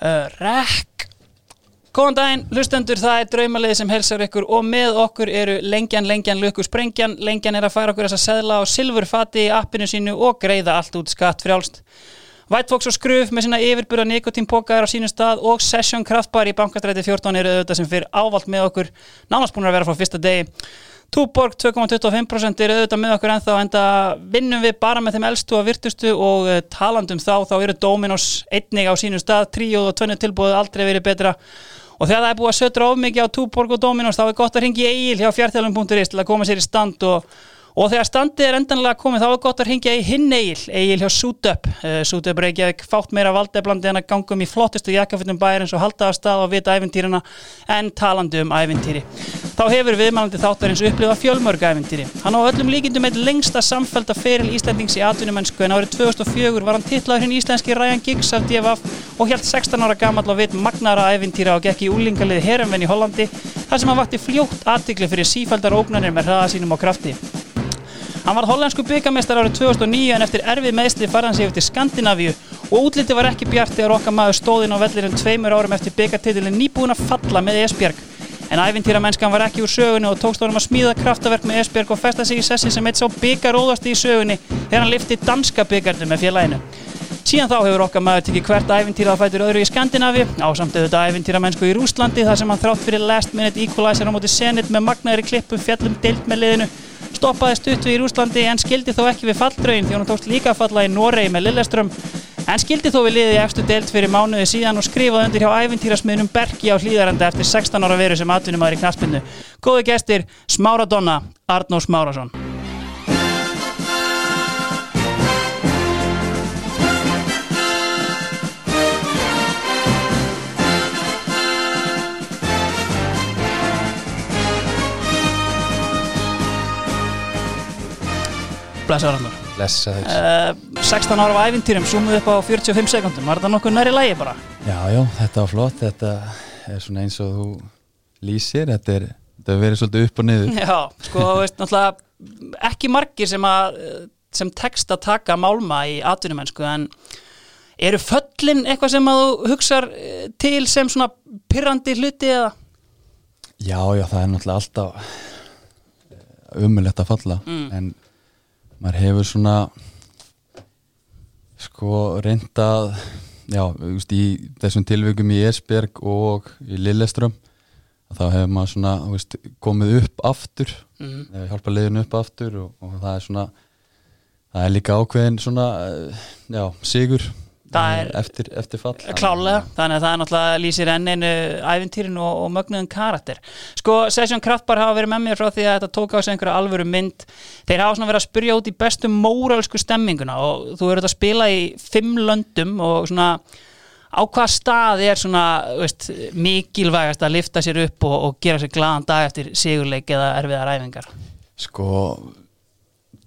uh, Rekk Góðan daginn, hlustendur, það er draumalið sem helsar ykkur og með okkur eru lengjan, lengjan, löku, sprengjan. Lengjan er að færa okkur þessa seðla á silfurfati í appinu sínu og greiða allt út skatt frjálst White Fox og Skruf með sína yfirburða nikotínpoka er á sínu stað og Session Kraftbar í bankastræti 14 eru auðvitað sem fyrir ávalt með okkur. Nánast búin að vera frá fyrsta degi Túborg 2,25% eru auðvitað með okkur ennþá en það vinnum við bara með þeim eldstu og virtustu og uh, talandum þá þá eru Dominos einnig á sínu stað. Tríóð og tvennu tilbúið aldrei verið betra. Og þegar það er búið að sötra of mikið á Túborg og Dominos þá er gott að ringi Egil hjá fjartælum.is til að koma sér í stand og Og þegar standið er endanlega komið þá er gott að ringja í hinn Egil, Egil hjá Sútöp. Uh, Sútöp Reykjavík fátt meira valdeflandi en að gangum í flottustu jakkafutum bæri eins og halda að stað og vita æfintýrina en talandi um æfintýri. Þá hefur viðmælandi þáttarins upplifa fjölmörg æfintýri. Hann á öllum líkindum eitt lengsta samfælda feril Íslandings í atvinnumennsku en árið 2004 var hann tillaður hinn íslenski Ryan Giggs af DFF og helt 16 ára gammal og vit magnara æfintýra og gekk í úlingalið Herrenvenn í Hollandi þar sem hann vakti fljótt aðtikli fyrir sífældar ógnanir með hraða sínum á krafti. Hann var hollensku byggamestar árið 2009 en eftir erfið meðsli farði hann sig til Skandinavíu og útliti var ekki bjart þegar okkar maður stóðinn á vellirinn tveimur árum eftir byggartitilin nýbúin að falla með Esbjörg. En æfintýramennskan var ekki úr sögunni og tókst honum að smíða kraftaverk með Esbjörg og festa sig í sessi sem eitt sá byggaróðasti í sögunni þegar hann lifti danska byggardu með félaginu. Síðan þá hefur okkar maður tekið hvert æfintýra að fætur öðru í Skandinavi, ásamt auðvitað æfintýramennsku í Rúslandi þar sem hann þrátt fyrir last minute equalizer á móti Zenit með magnaðri klippum fjallum deilt með liðinu stoppaði stutt við í Rúslandi en skildi þó ekki við falldraugin því hún tókst líka að falla í Noregi með Lilleström en skildi þó við liðið í eftir deilt fyrir mánuði síðan og skrifaði undir hjá æfintýrasmiðnum Bergi á hlýðarenda eftir 16 ára veru sem atvinnumæður í knaspinnu. Góði gestir, Smára Donna, Arnó Smárasson. Blessaður Arnór. Blessaður. Uh, 16 ára á æfintýrum, zoomið upp á 45 sekundum, var þetta nokkuð næri lægi bara? Já, já, þetta var flott, þetta er svona eins og þú lýsir, þetta er, þetta er verið svolítið upp og niður. Já, sko, veist, náttúrulega ekki margir sem að, sem tekst að taka málma í atvinnumennsku, en eru föllin eitthvað sem að þú hugsar eh, til sem svona pyrrandi hluti eða? Já, já, það er náttúrulega alltaf umulett að falla, Mm. en maður hefur svona sko reyndað já, veist, í þessum tilvikum í Esberg og í Lilleström þá hefur maður svona veist, komið upp aftur Mm. mm. hjálpa leiðinu upp aftur og, og það er svona það er líka ákveðin svona eh, já, sigur eftir, eftir fall Klálega, þannig að það er náttúrulega lýsir enn einu æfintýrin og, og mögnuðum karakter. Sko, Session Kraftbar hafa verið með mér frá því að þetta tók á sig einhverja alvöru mynd. Þeir hafa svona verið að spyrja út í bestu móralsku stemminguna og þú verður að spila í fimm löndum og svona á hvað stað er svona veist, mikilvægast að lifta sér upp og, og gera sér glaðan dag eftir sigurleik eða erfiðar æfingar. sko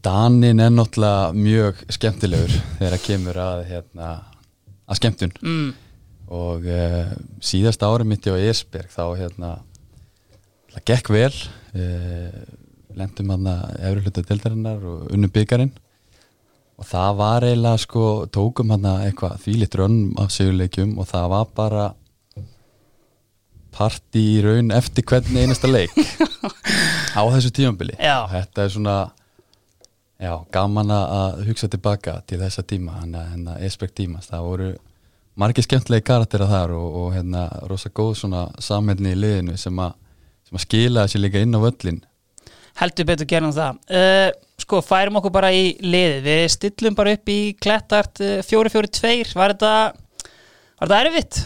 Danin er náttúrulega mjög skemmtilegur þegar að kemur að hérna, að skemmtun Mm. og uh, síðasta ári mitt á Esberg þá hérna það gekk vel uh, lendum hann að efri hlutu dildarinnar og unnum byggarinn og það var eiginlega sko tókum hann að eitthvað þvílitt rönn af sigurleikjum og það var bara partí í raun eftir hvernig einasta leik á þessu tímambili Já. þetta er svona já, gaman að hugsa tilbaka til þessa tíma hann að Esberg tímas, það voru margir skemmtilegi karaktera þar og, og hérna rosa góð svona samhælni í liðinu sem að, sem að skila þessi líka inn á völlin heldur betur gerum það. Uh, sko færum okkur bara í liðið. Við stillum bara upp í klettart uh, 4-4-2 var þetta var þetta erfitt?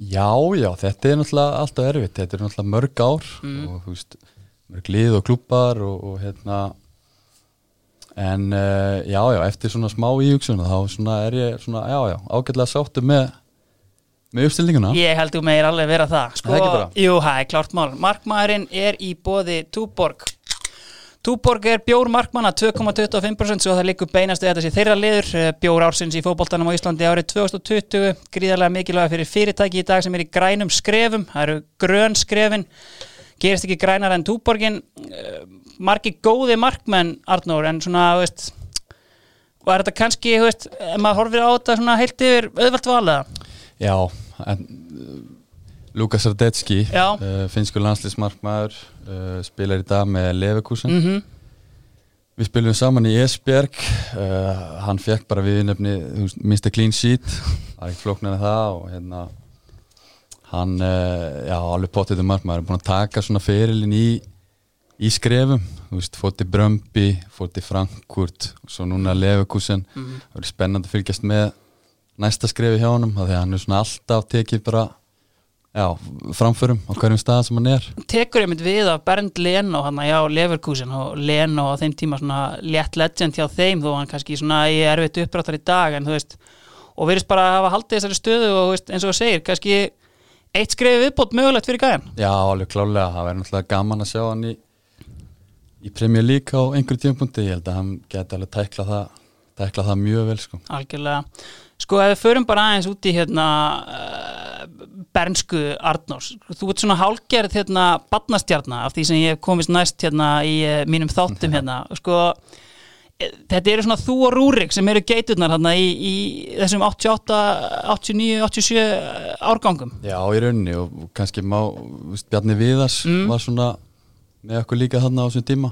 Já, já, þetta er náttúrulega alltaf erfitt, þetta er náttúrulega mörg ár og þú veist, mörg lið og klubbar og, og hérna en uh, já, já, eftir svona smá íhugsuna þá svona er ég svona, já, já, ágætlega sáttu með með uppstillinguna. Ég held þú meir alveg vera það. Sko, það jú, það er klárt mál. Markmaðurinn er í bóði Túborg. Túborg er bjór markmanna 2,25% svo það líkur beinast við þetta sé þeirra liður eh, bjór ársins í fótboltanum á Íslandi árið 2020 gríðarlega mikilvæga fyrir fyrirtæki í dag sem er í grænum skrefum. Það eru grön skrefin. Gerist ekki grænar en Túborgin uh, margi góði markmenn Arnór en svona, veist var þetta kannski, veist, ef maður horfir á þetta svona heilt yfir auðvelt valaða Já, en Lukas Radetski uh, finskur landslýsmarkmaður uh, spilar í dag með Leverkusen. Mm Við spilum saman í Esbjerg uh, hann fekk bara viðnefni Mr. Clean Sheet það er ekkert flóknar en það og hérna hann, já, alveg potið um markmaður, er búin að taka svona ferilinn í í skrefum, þú veist, fótt í Brömbi fótt í Frankfurt og svo núna Leverkusen, það verður spennandi að fylgjast með næsta skrefi hjá honum því að hann er svona alltaf tekið bara já, framförum á hverjum stað sem hann er. Tekur einmitt við af Bernd Leno hann já, Leverkusen og Leno á þeim tíma svona létt legend hjá þeim þó hann kannski svona í erfitt uppbráttar í dag en þú veist, og verðist bara að hafa haldið þessari stöðu og veist, eins og það segir kannski eitt skrefi viðbót mögulegt fyrir gæðan Já, alveg klálega, það verður náttúrulega gaman að sjá hann í, í Premier League á einhverjum tímapunkti, ég held að hann geti alveg tækla það, tækla það mjög vel sko. algjörlega sko ef við förum bara aðeins út í hérna uh, bernsku Arnórs, þú ert svona hálgerð hérna badnastjarna af því sem ég hef komist næst hérna í uh, mínum þáttum hérna sko eh, þetta eru svona þú og Rúrik sem eru geiturnar hérna í, í þessum 88, 89, 87 árgangum Já, í rauninni og kannski má, veist, Bjarni Viðars Mm. var svona með okkur líka þarna á þessum tíma?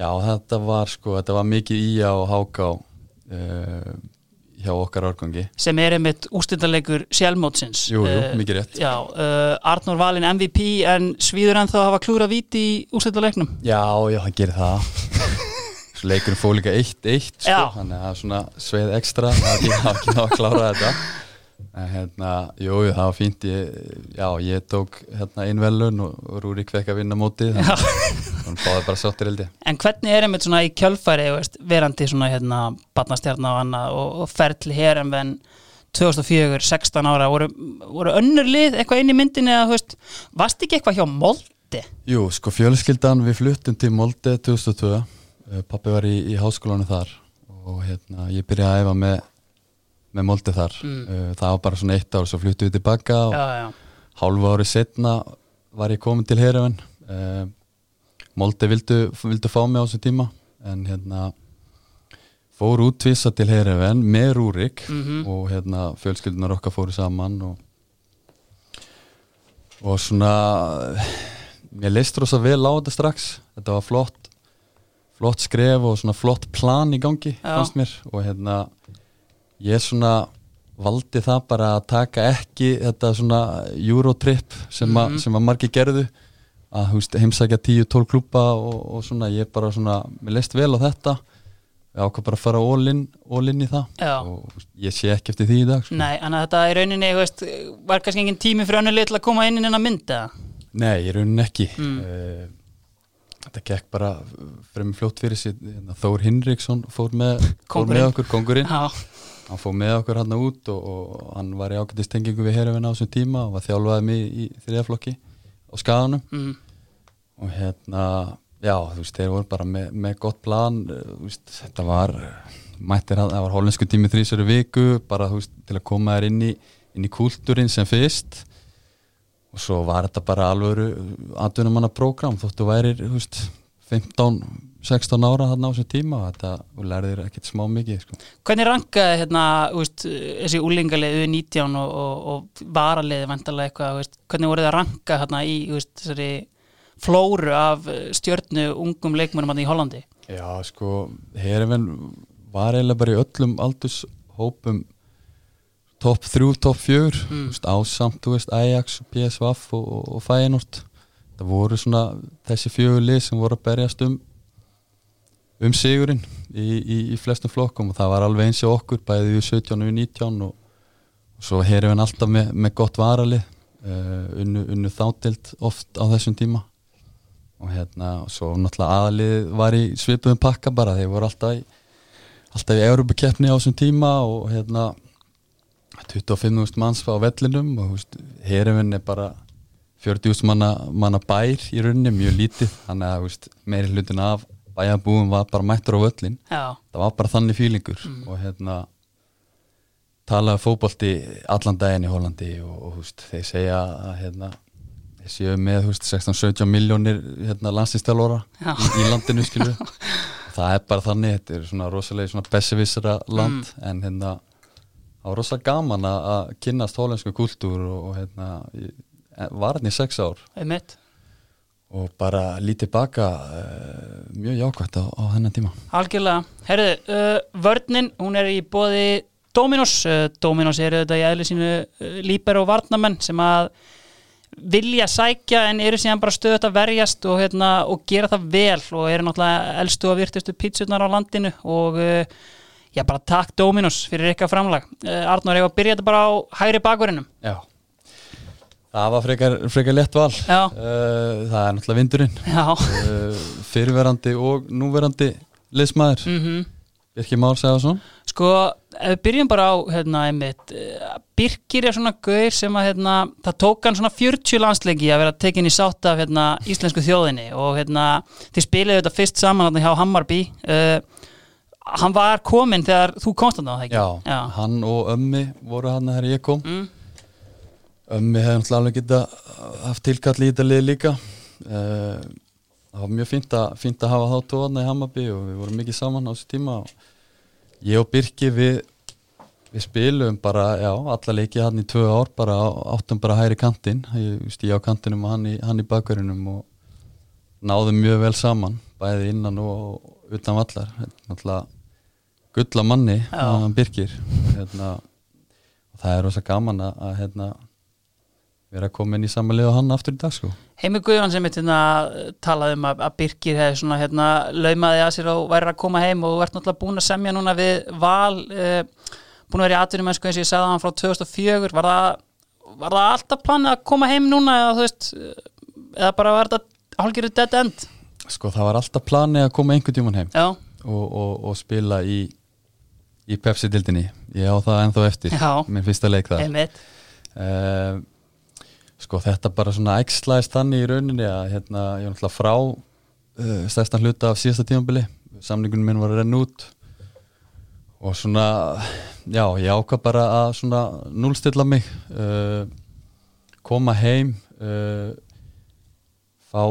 Já, þetta var sko, þetta var mikið í á háká uh, hjá okkar árgangi. Sem er einmitt ústendalegur sjálfmótsins. Jú, jú, Eh, mikið rétt. Já, uh, Arnór Valin MVP en svíður ennþá að hafa klúra víti í ústendalegnum Já, já, hann gerir það. Leikurinn fóð líka 1-1 sko, Já. þannig að það er svona sveið ekstra það var ekki, að klára þetta en hérna, jú, það var fínt. Ég, já, ég tók hérna einvelun og, og Rúrik fekk að vinna mótið þannig að hann báði bara sáttir eldi En hvernig er einmitt svona í kjölfæri veist, verandi svona hérna barnastjarna og annað og, og ferli hér en venn 2004, 16 ára voru, voru önnur lið eitthvað inn í myndinni þú veist, varst ekki eitthvað hjá Molde? Jú, sko fjölskyldan við fluttum til Molde 2002 uh, pappi var í, í háskólanum þar og hérna, ég byrjaði að æfa með með Molde þar. Uh, það var bara svona eitt ár, svo fluttum við tilbaka og Já, já, hálfu ári setna var ég komin til Heröfn uh, Molde vildu, vildu fá mig á þessum tíma en hérna fór útvisa til Heröfn með Rúrik Mhm. og hérna fjölskyldunar okkar fóru saman og og svona mér leist rosa vel á þetta strax. Þetta var flott flott skref og svona flott plan í gangi Já. fannst mér. Og hérna ég svona valdi það bara að taka ekki þetta svona Eurotrip sem, mm Mhm. sem að margir gerðu að veist, heimsækja 10-12 klúpa og, og svona ég bara svona, mér leist vel á þetta ég ákvað bara að fara all in, all in í það Já. og veist, ég sé ekki eftir því í dag sko. nei, en þetta í rauninni veist, var kannski engin tími fyrir önnur lið til að koma inn í hennar mynd eða? Nei, ég raunin ekki Mm. Eh, Þetta gekk bara fremur fljótt fyrir sér Þór Hinriksson fór með, fór með okkur, kongurinn Já, hann fór með okkur hann út og, og hann var í ágættist tengingu við herfinn á þessum tíma og var þjálfaði mig í þriðaflokki á skaganum. Mm, og hérna, já, þú veist, þeir voru bara með, með gott plan eh, veist, þetta var mættir að það var hollensku tími þrísari viku bara, þú veist, til að koma þér inn í inn í kúltúrin sem fyrst. Og svo var þetta bara alvöru atvinnumanna prógram, þóttu værir þú veist, 15-16 ára þarna á þessum tíma og þetta, lærðir ekkert smá mikið, sko Hvernig rankaði hérna, veist, þessi úlingalið U19 og, og, og varaliði vantarlega eitthvað, veist, hvernig voruð þið að ranka hérna í, veist, þessari flóru af stjörnu ungum leikmönum hérna í Hollandi? Já, sko, Herifin var eiginlega bara í öllum aldurshópum topp 3, topp 4 Mm. ásamt, þú veist, Ajax, PSV og, og, Feyenoord það voru svona þessi fjögur lið sem voru að berjast um um sigurinn í, í, í flestum flokkum og það var alveg eins og okkur bæði við 17 og við 19 og, og svo Herifin alltaf með, með gott varalið uh, unnu, unnu þátild oft á þessum tíma. Og hérna, og svo náttúrulega aðalið var í svipuðum pakka bara, þeir voru alltaf í alltaf í Európa-keppni á þessum tíma og hérna 25.000 manns á vellinum og herifinn er bara 40.000 manna, manna bær í rauninni, mjög lítið þannig að meiri hlutin af bæjarbúum var bara mættur á völlin Já, það var bara þannig fílingur og hérna talaði fótbolti allan daginn í Hollandi og, og veist, þeir segja að hérna þeir séu með þú veist, 16-17 miljónir hérna, landslýstjálfóra Já. í, í landinu það er bara þannig, þetta er svona rosalega svona bessevisera land en hérna það var rosa gaman að, kynnast hollensku kultúr og, og hérna, ég, var hérna í sex ár. Einmitt og bara lítið baka uh, mjög jákvæmt á, á hennan tíma Algjörlega, herðu, uh, vörninn, hún er í bóði Dominos, uh, Dominos eru þetta í eðli sínu líper og varnamenn sem að vilja sækja en eru síðan bara stöðut að verjast og, hérna, og gera það vel og eru náttúrulega elstu og virtustu pítsurnar á landinu og já, bara takk Dominos fyrir ykkar framlag. Arnur, ég var að byrja þetta bara á hægri bakurinnum. Já Það var frekar, frekar lett val. Já. uh, Það er náttúrulega vindurinn. Já, uh, fyrirverandi og núverandi liðsmaður. Mhm. Birkir Már segja svo Sko, ef við byrjum bara á hérna, einmitt, Birkir er svona gaur sem að hérna, það tók hann svona 40 landsleiki að vera tekin í sátt af hérna, íslensku þjóðinni. Og hérna, þið spilaðu þetta fyrst saman hjá Hammarby. Uh, hann var kominn þegar þú komst þarna, var það ekki? Já, hann og ömmi voru hann þegar ég kom. Mm. Ömmi hefði náttúrulega alveg geta haft tilkall í þetta lið líka. Uh, það var mjög fínt að, fínt að hafa þá tóðna í Hammarby og við vorum mikið saman á þessu tíma og ég og Birki við við spilum bara, já, alla leikið hann í tvö ár, bara áttum bara hæri kantinn, ég, ég á kantinum og hann í, hann í bakverðinum og náðum mjög vel saman, bæði innan og utan vallar, náttúrulega gulla manni, Já. hann Birkir. Hérna, það er rosa gaman að, að hérna, vera komin í samanlið og hann aftur í dag sko. Heimi Guðjón sem hérna, talaði um að, að Birkir hefði svona hérna, laumaði að sér og væri að koma heim og ert náttúrulega búin að semja núna við val uh, búin að vera í atvinnum eins og ég sagði hann frá 2004 var það, var það alltaf planið að koma heim núna eða þú veist eh, eða bara var þetta hálfgerðu dead end? Sko það var alltaf planið að koma einhvern tíman heim og, og, og spila í í Pepsi-dildinni, ég á það ennþá eftir Já. minn fyrsta leik það sko þetta bara svona ægslaðist þannig í rauninni að hérna, ég var náttúrulega frá uh, stærstan hluta af síðasta tímabili. Samningunum minn var að renna út. Og svona já, ég ákvað bara að svona núlstilla mig uh, koma heim uh, fá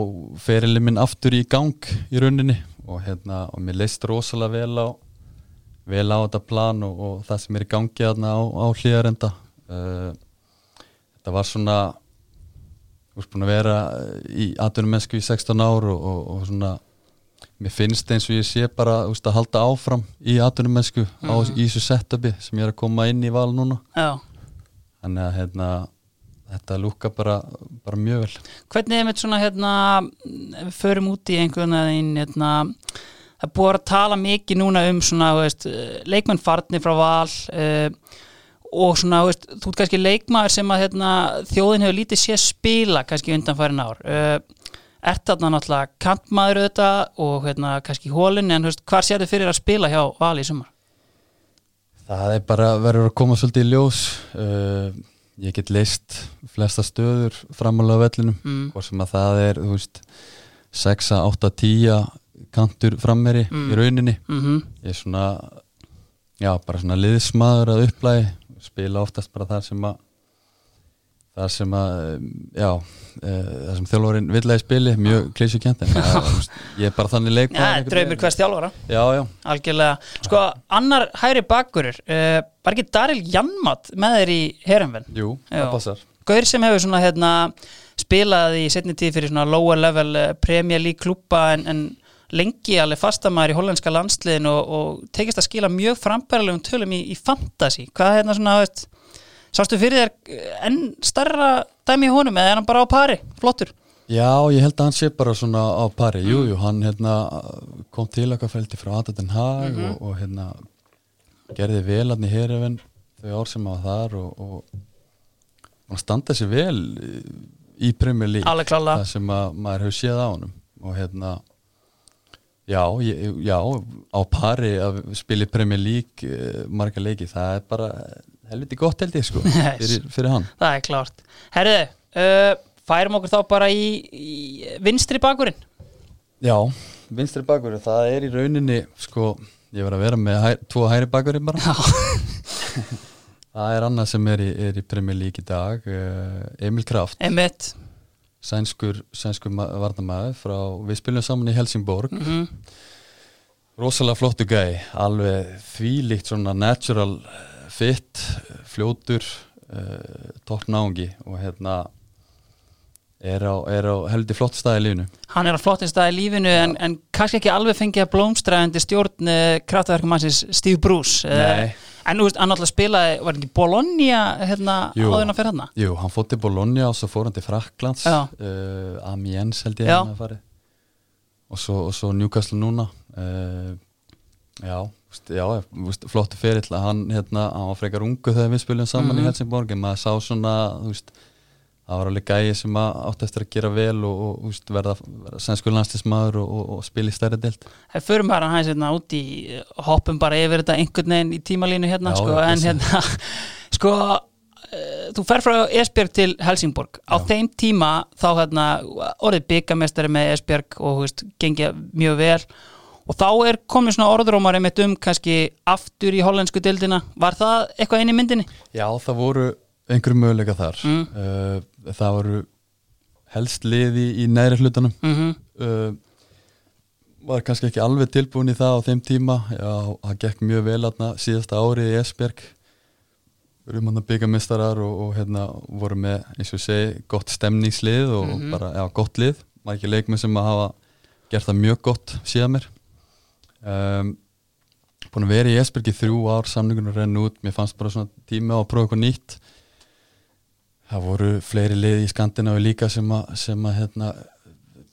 ferilinn minn aftur í gang í rauninni. Og hérna og mér leist rosalega vel á vel á þetta plan og, og það sem er í gangi á, á hlýðarenda þetta var svona þú veist búin að vera í atvinnum mennsku í 16 ár og, og, og svona mér finnst eins og ég sé bara veist, að halda áfram í atvinnum mennsku á, í þessu setupi sem ég er að koma inn í val núna. Já, þannig að hérna, þetta lúka bara, bara mjög vel. Hvernig er með svona hérna förum út í einhvern veginn hérna það búið að tala mikið núna um svona veist, eh, leikmenn farnir frá val uh, og svona veist, þú ert kannski leikmaður sem að hérna, þjóðin hefur lítið sé spila kannski undanfærin ár uh, ert þarna náttúrulega kantmaður auðvitað og hérna kannski hólinn en veist, hvar sér þið fyrir að spila hjá val í sumar? Það er bara verður að koma svolítið í ljós uh, ég get leist flesta stöður framálega á vellinum Mm. hvort sem að það er veist 6, 8, 10 kantur frammeri Mm. í rauninni Mm ég er svona já, bara svona liðsmaður að upplægi spila oftast bara þar sem að þar sem að já, e, þar sem þjálfurinn vill að ég spili, mjög klísukjönd en það, þú veist, ég er bara þannig leik Ja, draumir hvers þjálfara. Já, já, algjörlega, sko annar hægri bakkurur, uh, var ekki Daril Janmat með þér í herumvenn? Jú, Já. það passar. Gaur sem hefur svona hérna spilað í setni tíð fyrir svona lower level uh, League klúpa en, en lengi alveg fastamæður í hollandska landsliðin og, og tekist að skila mjög frambæralegum tölum í, í fantasy. Hvað er hérna svona, veist sástu fyrir þér eh, enn starra dæmi í honum eða er hann bara á pari, flottur. Já, ég held að hann sé bara svona á pari. Jú, jú, hann hérna kom til okkar fælti frá Adaten Hag og, og hérna gerði vel hann í herifin þau ár sem hann var þar og, og hann standa sér vel í klála, það sem að maður hefur séð á honum og hérna já, ég, já á pari að spila í Premier League eh, marga leiki, það er bara helviti gott held ég sko fyrir, fyrir hann. Það er klárt. Herðu, uh, færum okkur þá bara í, í vinstri bakurinn. Já, vinstri bakur það er í rauninni sko, ég var að vera með hæ, tvo hæri bakurinn bara. Það er annað sem er í, er í Premier League í dag uh, Emil Kraft, Emmett sænskur, sænskur varnamaður frá, við spilum saman í Helsingborg. Mm rosalega flottu gæi alveg þvílíkt svona natural fitt, fljótur uh, topp náungi og hérna er á, er á heldur flott staði lífinu. Hann er á flottinn stað í lífinu en, en kannski ekki alveg fengið að blómstra undir stjórn uh, kraftverkumannsins Steve Bruce uh, Nei. En þú veist, hann alltaf spilaði, var ekki Bologna hérna Jú. áður en að fyrir hann Jú, hann fótt til Bologna og svo fór hann til Fraklands uh, Amiens held ég hann að fari og svo, og svo Newcastle núna uh, Já, veist, já veist, flottu ferill að hann, hérna, hann var frekar ungu þegar við spilum saman Mhm. í Helsingborg en maður sá svona, þú veist það var alveg gæi sem að átt eftir að gera vel og, og veist, verða, verða sænsku landslismadur og, og, og spila í stærri deild Það förum bara hans hérna út í hoppum bara yfir þetta einhvern veginn í tímalínu hérna Já, sko, en hérna sko uh, þú fer frá Esbjörg til Helsingborg á Já. þeim tíma þá hérna orðið byggamestari með Esbjörg og veist, gengið mjög vel og þá er komið svona orðrómar einmitt um kannski aftur í hollensku dildina var það eitthvað í myndinni? Já, það voru einhverju möguleika þar Mm. uh, það voru helst liði í neðri hlutanum. Mm uh, var kannski ekki alveg tilbúin í það á þeim tíma. Já, það gekk mjög vel aðna síðasta árið í Esbjerg. Við erum hann að byggja mistarar og, og hérna voru með, eins og segi, gott stemningslið og Mhm. bara, já, gott lið. Var ekki leikmenn sem að hafa gert það mjög gott síðan mér. Um, búin að vera í Esbjerg í þrjú ár, samningunum renn út. Mér fannst bara svona tími á að prófa eitthvað nýtt það voru fleiri lið í Skandinavi líka sem að, sem að hérna,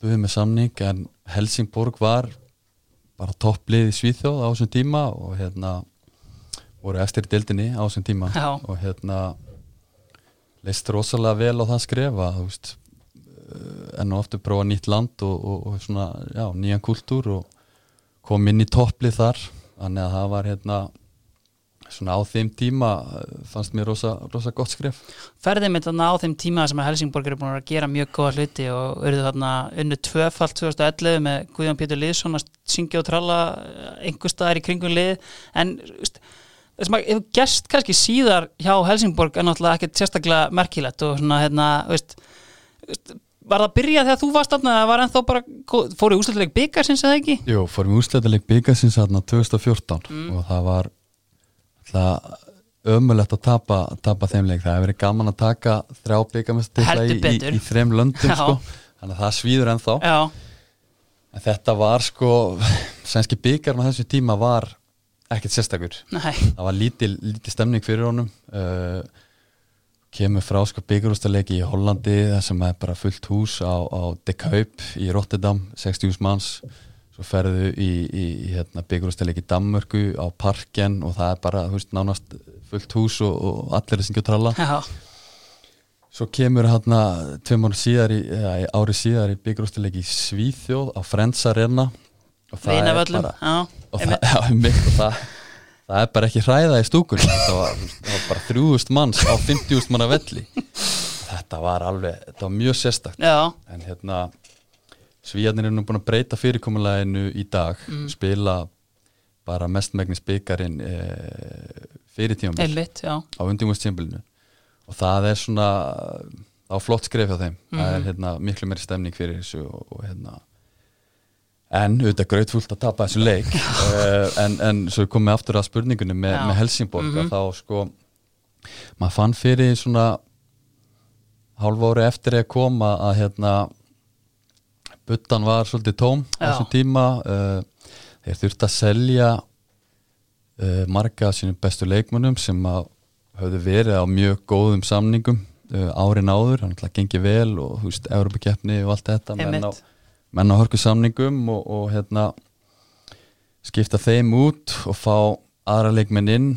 buðið með samning en Helsingborg var bara topplið í Svíþjóð á þessum tíma og hérna voru eftir dildinni á þessum tíma Já. og hérna leist rosalega vel á það skrefa veist eh, enn og oftur prófa nýtt land og, og, og svona, já, nýjan kultúr og kom inn í topplið þar þannig að það var hérna svona á þeim tíma eh, fannst mér rosa, rosa gott skref ferðið mitt þarna á þeim tíma sem að Helsingborg eru búin að gera mjög góða hluti og eru þarna unnu tvöfalt 2011 með Guðjón Pétur Liðsson að syngja og tralla einhver staðar í kringum lið en það sem hefur gerst kannski síðar hjá Helsingborg er náttúrulega ekkert sérstaklega merkilegt og svona hérna veist, veist, var það að byrja þegar þú varst þarna eða var ennþá bara, fóru úsleituleik byggarsins eða ekki? Jú, fórum í úrsletaleg byggasins hérna 2014 Mm. og það var ömulegt að tapa, tapa þeim leik, það hefur verið gaman að taka þrjá byggamest Heldur í, í, í þrem löndum sko. þannig að það svíður ennþá. Já, en þetta var sko sænski byggarn á þessu tíma var ekkert sérstakur. Nei, það var lítil, lítil stemning fyrir honum. Uh, kemur frá sko byggarústaleiki í Hollandi þar sem er bara fullt hús á, á De Kuip í Rotterdam 60.000 manns svo ferðu í, í, í hérna, byggarústaleiki í Danmörku á Parken og það er bara þú veist, nánast fullt hús og, og allir að syngja og tralla já, svo kemur hérna tveim ári síðar í, í Svíþjóð á Friends Arena. Og það er vinavöllum bara Já, og það, já, einmitt, og það, það er bara ekki hræða í stúkunni. Það var, það var bara 3000 manns á 50.000 manna velli. Þetta var alveg, þetta var mjög sérstakt. Já, en hérna svíjarnir er nú búin að breyta fyrirkomuleginu í dag Mm. spila bara mestmægnis byggarinn e, fyrir tímambil einmitt, já á undingumstímbilinu og það er svona á flott skref hjá þeim það er Mhm. hérna, miklu meiri stemning fyrir þessu og, og hérna en auðvitað grautfullt að tapa þessu leik uh, en, en svo komum við aftur að spurningunni með, með Helsingborg Mhm. að þá sko maður fann fyrir svona hálfa ári eftir að koma að hérna buttan var svolítið tóm á þessum tíma uh, þeir þurfti að selja uh, marga af sínum bestu leikmönnum sem að höfðu verið á mjög góðum samningum uh, árin áður, hann ætlaði að gengi vel og þú veist, Európa-keppni og allt þetta menn á, menn á hörku samningum og, og hérna skipta þeim út og fá aðra leikmenn inn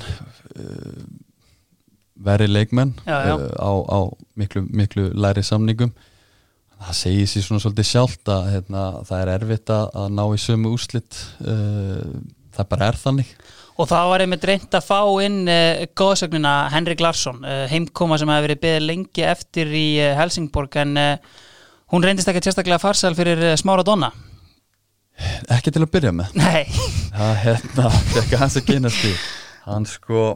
verri leikmenn Já, já. Á, á miklu, miklu læri samningum það segir sér svona svolítið sjálft að hérna, það er erfitt að, að ná í sömu úslit uh, það bara er þannig. Og það var einmitt reynd að fá inn uh, góðsögnina Henrik Larsson, uh, heimkoma sem hefði verið beðið lengi eftir í Helsingborg en hún reyndist ekki sérstaklega farsal fyrir Smára Donna. ekki til að byrja með. Nei, það hérna, fekk hans að kynast því. Hann sko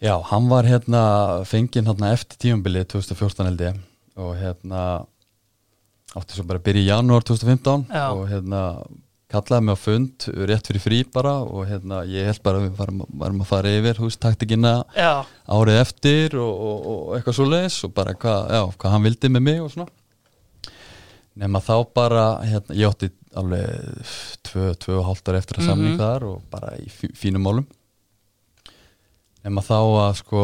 já, hann var hérna fenginn hérna eftir tímabilið 2014 held ég og hérna átti svo bara að byrja í janúar 2015 Já. og hérna kallaði mig á fund rétt fyrir frí bara og hérna ég held bara að við varum, varum að fara yfir húst taktikina Já, árið eftir og, og, og eitthvað svo leiðis og bara hvað, já, hvað hann vildi með mig og svona nema þá bara, hérna, ég átti alveg tvö, tvö og hálft ára eftir að samning Mhm. þar og bara í fí- fínum málum nema þá að sko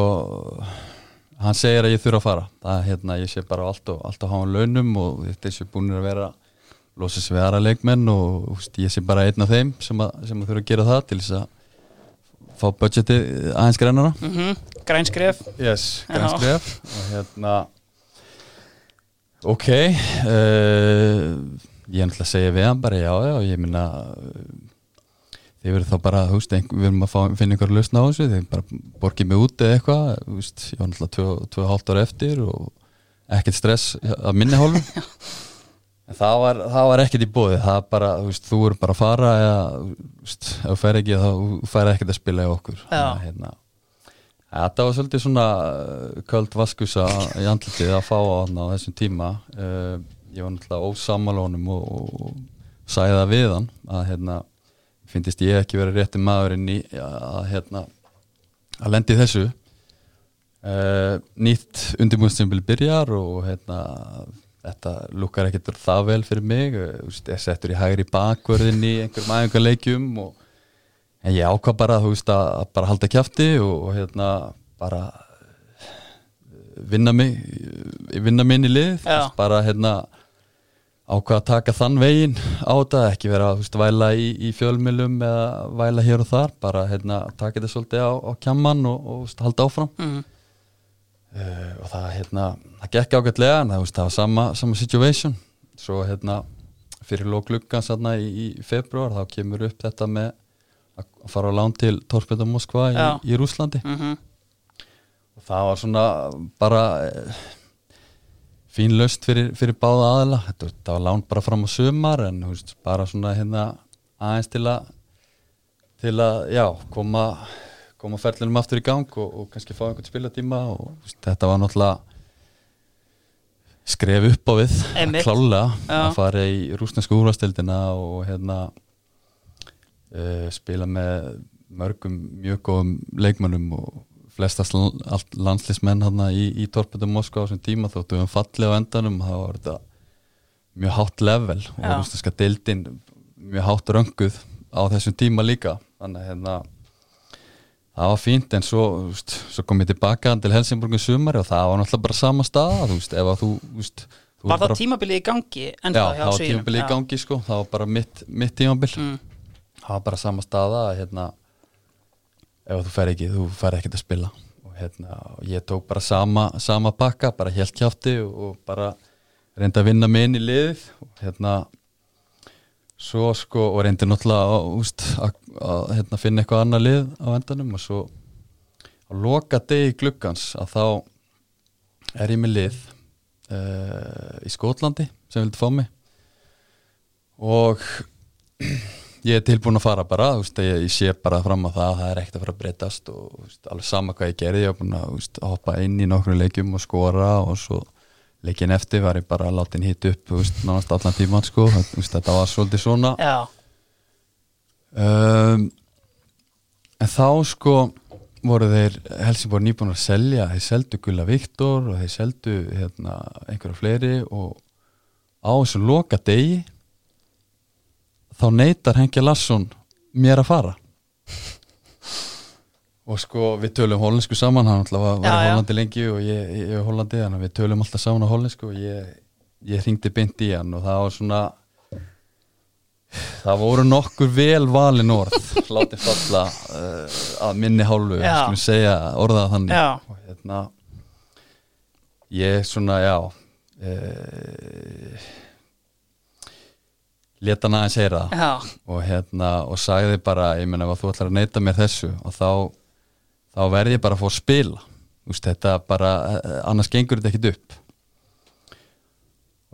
hann segir að ég þurfa að fara. Það er hérna, ég sé bara allt og, allt á háan launum og þetta er sér búinir að vera losast við aðra leikmenn og úst, ég sé bara einn af þeim sem að, sem að þurfa að gera það til þess að fá budgeti aðeins grænara. Mm grænskref yes, grænskref og hérna ok uh, ég er náttúrulega að segja við hann bara já, já, ég minna þið verður þá bara, þú veist, við erum að fá, finna einhver lausna á þessu, þið bara borgið mig út eða eitthvað, þú veist, ég var náttúrulega tvö, tvö og hálft ára eftir og ekkert stress að minni hálfum en það var, það var ekkert í bóði það er bara, þú veist, þú er bara að fara eða, þú veist, ef þú fær ekki þá fær ekkert að spila í okkur. Þannig hérna, Þetta var svolítið svona uh, köld vaskusa í andlitið að fá á hann á þessum tíma. Uh, ég var náttúrulega ósamalónum og, og sagði það við hann að hérna, finnist ég ekki verið rétti maðurinn í að hérna að lendi þessu. Uh, nýtt undirbúinstimbili byrjar og hérna þetta lukkar ekkert það vel fyrir mig. Ég settur í hægri bakvörðin í einhverjum æfingarleikjum og en ég ákvað bara veist að, bara halda kjafti og, og hérna bara eh, vinna mig vinna minn í lið. Bara hérna ákvað að taka þann veginn á þetta ekki vera að væla í, í fjölmilum eða væla hér og þar bara hérna taka þetta svolítið á, á kjamman og, og veist, halda áfram. Mm. uh, og það hérna það gekk ágætlega en það, veist, það var sama, sama situation. Svo hérna fyrir lók gluggan sanna í, í februar þá kemur upp þetta með að fara á lán til Torpeda Moskva í, í Rúslandi Mm og það var svona bara eh, fín löst fyrir, fyrir báða aðila þetta, þetta var lán bara fram á sumar en veist, bara svona hérna aðeins til að til að, já, koma koma ferlinum aftur í gang og, og kannski fá einhvern spilatíma og veist, þetta var náttúrulega skref upp á við Einmitt. klálega Já. að fara í rúsnesku úrvastildina og hérna uh, spila með mörgum mjög góðum leikmönnum og flestast landslismenn hann í, í Torpedo Moskva á þessum tíma þóttu við falli á endanum þá var þetta mjög hátt level og Já. rúsneska deildin mjög hátt rönguð á þessum tíma líka þannig hérna það var fínt en svo, veist, svo kom ég tilbaka til Helsingborg í sumari og það var náttúrulega bara sama staða þú veist, ef að þú, þú Var það bara, tímabilið í gangi Já, það var Svíunum? tímabili í gangi sko, það var bara mitt, mitt tímabil Mm. það var bara sama staða að hérna ef þú fer ekki, þú fer ekki að spila. Og hérna, ég tók bara sama, sama pakka, bara helt kjátti og, bara reyndi að vinna mig inn í liðið. Og hérna svo sko, og reyndi náttúrulega að, úst, að, að hérna, finna eitthvað annað lið á endanum. Og svo á loka degi gluggans að þá er ég með lið uh, í Skotlandi sem vildi fá mig. Og ég er tilbúin að fara bara veist, ég, ég sé bara fram á það að það er ekkert að fara að breytast og veist, alveg sama hvað ég gerði ég var búin að veist, hoppa inn í nokkru leikjum og skora og svo leikin eftir var ég bara að láta hinn hitt upp nánast allan tíman sko. Þetta var svolítið svona. Já, um, en þá sko voru þeir Helsingborg nýbúin að selja þeir seldu Gulla Viktor og þeir seldu hérna, einhverja fleiri og á þessum loka degi þá neytar Hengi Larsson mér að fara og sko við tölum hollensku saman hann alltaf var, var Já, í já. Hollandi lengi og ég, ég, ég er Hollandi þannig að við tölum alltaf saman á hollensku og ég, ég hringdi beint í hann og það var svona það voru nokkur vel valin orð látið falla uh, að minni hálfu skulum segja orðað þannig Já. og hérna ég svona já uh, leta hann aðeins heyra það. Og hérna og sagði bara, ég meina ef þú ætlar að neyta mér þessu og þá, þá verð ég bara að fá að spila. Úst, þetta bara, eh, annars gengur þetta ekkit upp.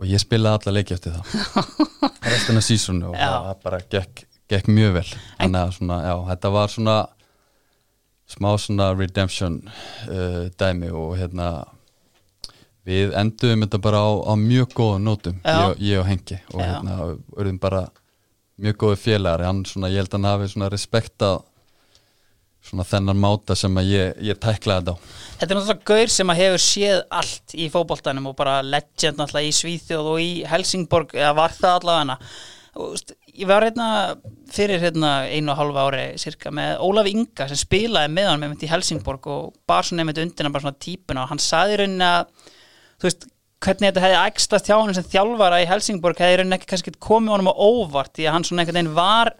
Og ég spilaði alla leiki eftir það. Restina sísonu og Já. það bara gekk, gekk mjög vel. Þannig að svona, já, þetta var svona smá svona redemption uh, dæmi og hérna við enduðum þetta bara á, á mjög góðum nótum ég, ég og Hengi og hérna, urðum bara mjög góði félagar. Hann svona, ég held að hann hafi svona respekta svona þennan máta sem að ég, ég tæklaði þetta á. Þetta er náttúrulega gaur sem að hefur séð allt í fótboltanum og bara legend náttúrulega í Svíþjóð og í Helsingborg eða var það allavega. Veist, ég var hérna fyrir hérna einu og hálfa ári cirka með Ólaf Inga sem spilaði með hann með í Helsingborg og bar svona nefnt undir hann bara svona típuna. Og hann saði rauninni að þú veist hvernig þetta hefði ægstast hjá hann sem þjálfara í Helsingborg hefði rauninni ekki kannski komið honum á óvart því að hann svona einhvern veginn var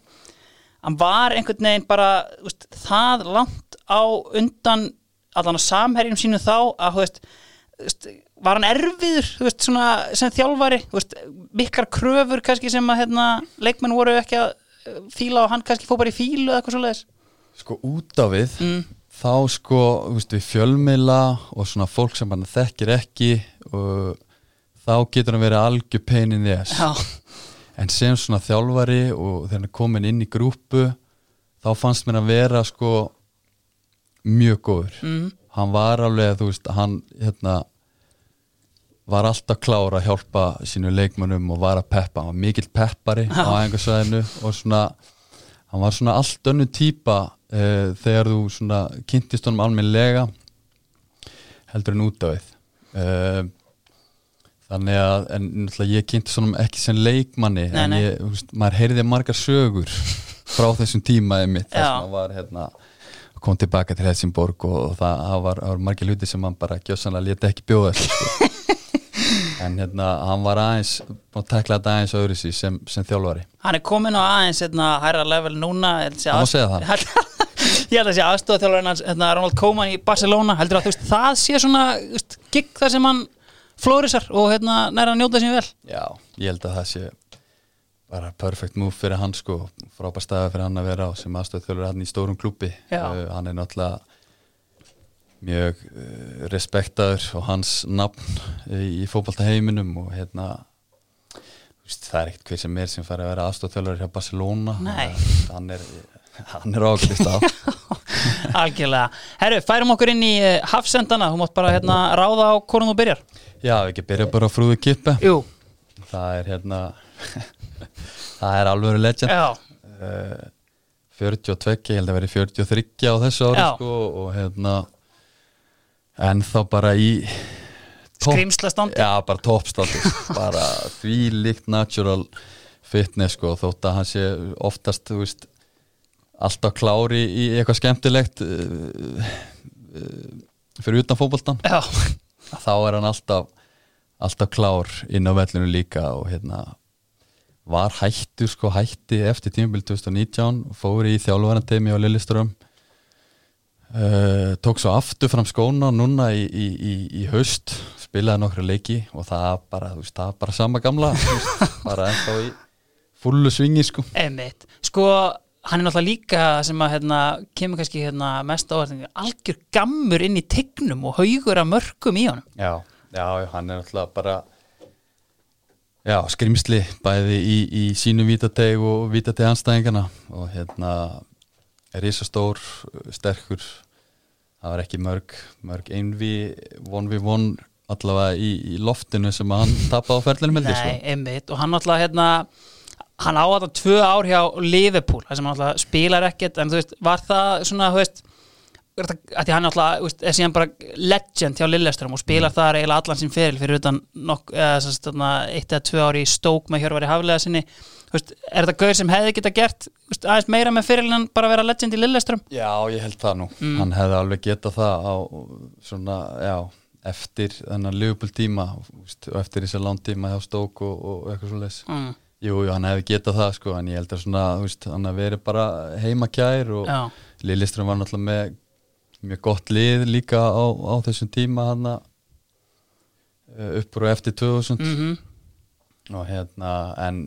hann var einhvern veginn bara veist, það langt á undan allan á samherjum sínu þá að veist, veist, var hann erfiður veist, svona, sem þjálfari mikkar kröfur kannski sem að hérna, leikmenn voru ekki að eh, fíla og hann kannski fóð bara í fílu eða eitthvað svo leiðis Sko út á við mm. þá sko við fjölmiðla og svona fólk sem hann þekkir ekki og þá getur hann verið algjör peinin þess en sem svona þjálfari og þegar hann komin inn í grúpu þá fannst mér að vera sko mjög góður. Mm. hann var alveg, þú veist, hann hérna var alltaf klára að hjálpa sínu leikmönum og var að peppa, hann var mikill peppari á æfingarsvæðinu og svona hann var svona allt önnu týpa uh, þegar þú svona kynntist honum almenlega heldur hann út af því uh, þannig að en náttúrulega ég kynntist honum ekki sem leikmanni nei, en ég, veist, maður heyrði margar sögur frá þessum tímaði mitt þess að maður var hérna kom tilbaka til Helsingborg og það, það var, var margir hluti sem hann bara gjössanlega leti ekki bjóða sko. en hérna hann var aðeins og teklaði þetta aðeins öðru sí sem, sem þjálfari. Hann er komin á aðeins hérna hæra level núna Það má segja það. Ég held að sé aðstofþjálfarinn hans hérna, Ronald Koeman í Barcelona. Heldur að veist, það sé svona gigg þar sem hann flórisar og hérna næra að njóta sér vel. Já, ég held að það sé bara perfect move fyrir hann sko. Frábær staði fyrir hann að vera á sem aðstöðþjóður hann í stórum klúpi uh, hann er náttúrulega mjög uh, respektaður og hans nafn í, í fókbaltaheiminum og hérna það er ekkert hver sem er sem fær að vera aðstöðþjóður hjá Barcelona. Uh, hann er, er ákveðist á Algjörlega, herru, færum okkur inn í uh, hafsendana, þú mátt bara hérna ráða á hvornum þú byrjar. Já, ekki byrja bara á frúðu kippe. Jú. Það er hérna það er alveg legend. Uh, 42, ég held að veri 43 á þessu ári sko, og hérna en þá bara í skrimslastandi já bara toppstandi. Bara því líkt natural fitness sko þótt að hann sé oftast þú veist alltaf klári í eitthvað skemmtilegt uh, uh, fyrir utan fókbaltan þá er hann alltaf alltaf klár inn á vellinu líka og hérna var hættur sko hætti eftir tímabild 2019 fóri í þjálfvarnatemi á Lilleström uh, tók svo aftur fram skóna núna í, í, í, í haust spilaði nokkru leiki og það bara, veist, það bara sama gamla bara ennþá í fullu svingi sko. Einmitt. sko hann er náttúrulega líka sem að hérna, kemur kannski hérna, mest á algjör gammur inn í tegnum og haugur af mörgum í honum. Já, já, hann er náttúrulega bara Já, skrimsli bæði í, í sínu vítateg og vítateg anstæðingana og hérna er ísa stór, sterkur það var ekki mörg mörg einvi, von við von allavega í, í loftinu sem hann tapði á með því Nei, einmitt, og hann allavega hérna hann á þetta tvö ár hjá Liverpool það sem hann allavega spilar ekkert en þú veist, var það svona, þú veist að því hann alltaf er síðan bara legend hjá Lilleström og spilar mm. það eiginlega allan sín feril fyrir utan nokk, eða, eitt eða tvö ári í stók með Hjörvar í haflega sinni veist, er þetta gauð sem hefði geta gert veist, aðeins meira með ferilin en bara vera legend í Lilleström? Já, ég held það nú mm. hann hefði alveg getað það á svona, já, eftir þennan lögupöld tíma og eftir þessi landtíma hjá stók og, og eitthvað svo les mm. Jú, hann hefði getað það sko en ég held að svona, veist, hann hefði verið bara heimakjær og Lilleström var náttúrulega með mjög gott lið líka á, á þessum tíma hann eh, uppur og eftir 2000 mm -hmm. og hérna en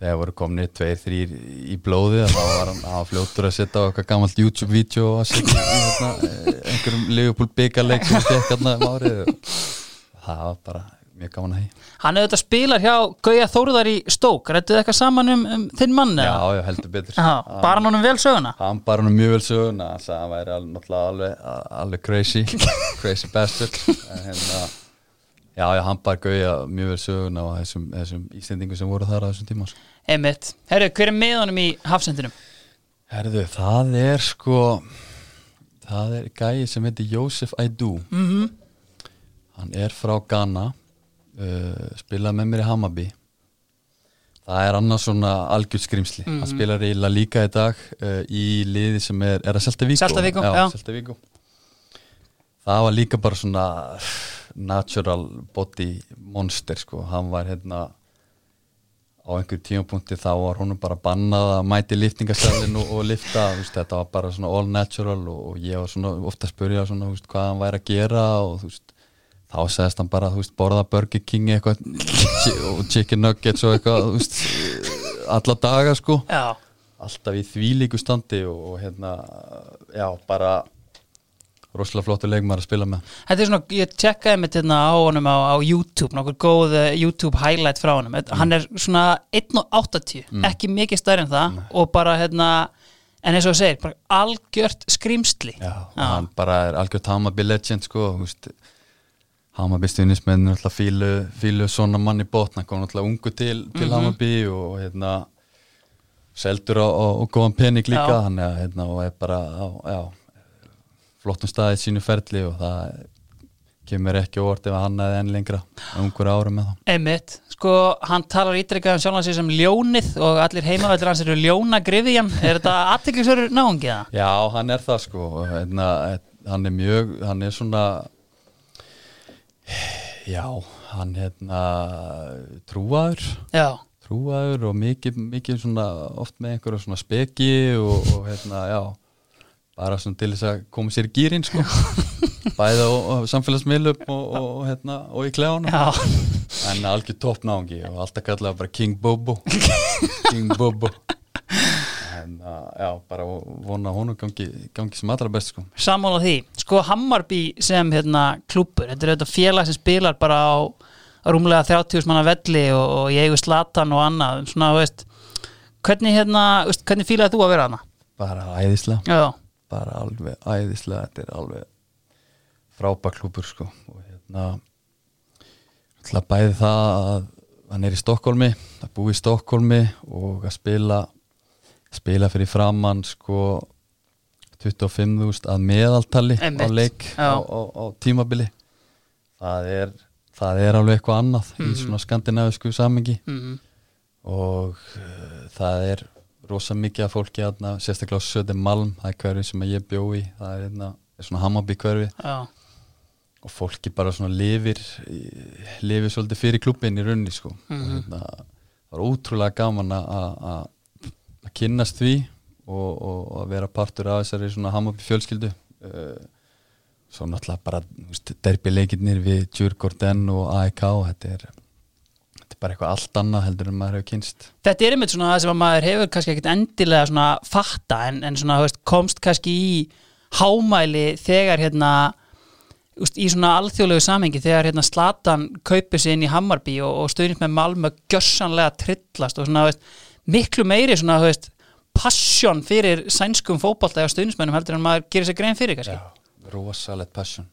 þegar voru komnið tveir, þrýr í blóði þá var hann, hann fljóttur að setja á eitthvað gammalt YouTube-vídeó og að setja hérna, eh, einhverjum Liverpool byggarleik sem stekk hérna um árið það var bara mjög gaman að hei Hann hefði þetta spilar hjá Gauja Þóruðar í Stók Rættuð eitthvað saman um, um þinn mann? Já, já, heldur betur Bara hann honum vel söguna? Hann bara hann mjög vel söguna hann væri alveg, alveg crazy crazy bastard en, hérna, Já, já, hann bara gauja mjög vel söguna á þessum, þessum íslendingum sem voru þar á þessum tíma sko. Einmitt. Herru, hver er með honum í hafsendinum? Herðu, það er sko það er gæi sem heitir Joseph Aidu Mm -hmm. hann er frá Ghana uh, spilaði með mér í Hammarby. Það er annars svona algjörðskrimsli hann spilar eiginlega líka í dag uh, í liði sem er, er að Selta Vigo? Það var líka bara svona natural body monster sko, hann var hérna á einhverjum tímapunkti þá var hún bara bannað að mæti liftingasælinn og, og lifta, veist, þetta var bara svona all natural og, og ég var svona ofta að spyrja svona, veist, hvað hann væri að gera og þú veist, þá segðist hann bara, þú veist, borða Burger King eitthvað og chicken nuggets og eitthvað, þú veist, alla daga sko, Já. alltaf í því líku standi og, og hérna, já, bara rosalega flottur leikmar að spila með. Þetta er svona, ég tjekkaði mitt hérna á honum á, á YouTube, nokkur góð eh, YouTube highlight frá honum. Þetta- Hann er svona 1.80, ekki mikið stærri en það og bara hérna, en eins og þú segir, bara algjört skrimsli. Já, og hann bara er algjört Hammarby legend sko, þú veist Hammarby stuðnismenn náttúrulega fílu, fílu svona mann í botn, hann kom náttúrulega ungu til, til Hammarby og hérna seldur á, á, á góðan pening líka, Já. hann er hérna og er bara á, já, flottum staðið sínu ferli og það kemur ekki óvart ef hann er enn lengra ungur ára með það. Einmitt, sko, hann talar ítrekkað um sjálfan sig sem ljónið og allir heimavallir hans eru ljónagriðjan. Er þetta aðteklisverður náungið það? Já, hann er það sko og hérna, hann er mjög, hann er svona já, hann hérna trúaður. Já, trúaður og mikið, mikið svona oft með einhverja svona speki og, og hérna, já bara svona til þess að koma sér gýrin sko. Bæða á samfélagsmiðlum og, og, og hérna og í já, en algjör toppnáungi og alltaf kallaði bara King Bobo. King Bobo en uh, já, bara vona honum gangi, gangi sem allra best sko. Sammála því. Sko, Hammarby sem hérna klúppur, þetta er þetta félag sem spilar bara á, rúmlega 30 manna velli og, og ég eigu slatan og annað, svona, veist, hvernig hérna, veist, hvernig fílaði þú að vera hana? bara æðislega. Já, bara alveg æðislega. Þetta er alveg frábær klúpur sko. Og hérna ætla bæði það að hann er í Stokkólmi að búi í Stokkólmi og að spila spila fyrir framann sko 25.000 að meðaltali á Einmitt, leik já. á, á, á tímabili. Það er, það er alveg eitthvað annað í svona skandinavisku samengi mm og uh, það er rosa mikið af fólki aðna, sérstaklega á Söði Malm það er hverfi sem ég bjó í það er, hérna, er svona Hammarby hverfi. Já, og fólki bara svona lifir lifir svolítið fyrir klubbin í runni sko. og hérna, það var ótrúlega gaman að- að kynnast því og, og, og að vera partur af þessari svona Hammarby fjölskyldu. Uh, svo náttúrulega bara derbileikirnir við Djurgården og AEK og þetta er þetta er bara eitthvað allt annað heldur en maður hefur kynst Þetta er einmitt svona það sem að maður hefur kannski ekkit endilega svona fatta en, en svona veist, komst kannski í hámæli þegar hérna í svona alþjóðlegu samengi þegar hérna Slatan kaupir sig inn í Hammarby og, og stöðnir með Malmö gjössanlega trillast og svona veist, miklu meiri svona þú veist, passion fyrir sænskum fótbolta eða stöðnismennum heldur en maður gerir sér grein fyrir kannski. Já, rosalegt passion.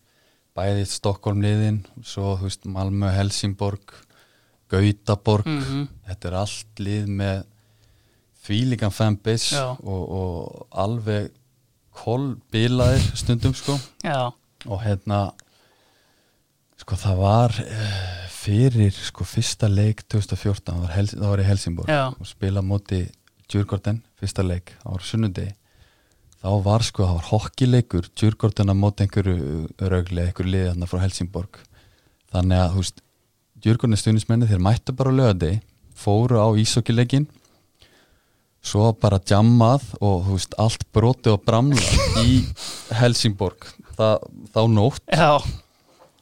Bæði Stokkólm liðin svo þú veist Malmö, Helsingborg Gautaborg. Mhm. þetta er allt lið með þvílíkan fanbase og, og alveg kolbilaðir stundum sko. Já, og hérna sko það var uh, fyrir sko fyrsta leik 2014 það var, Hel það var í Helsingborg Já. og spila á móti Djurgården fyrsta leik, það var sunnundegi þá var sko, það var hokkileikur Djurgården að móti einhverju raugli einhverju liði þarna frá Helsingborg. Þannig að þú veist Djurgården stuðnismenni þeir mættu bara á lögadegi fóru á ísokkileikin svo bara jammað og þú veist allt broti og bramla í Helsingborg. Það, þá nótt já,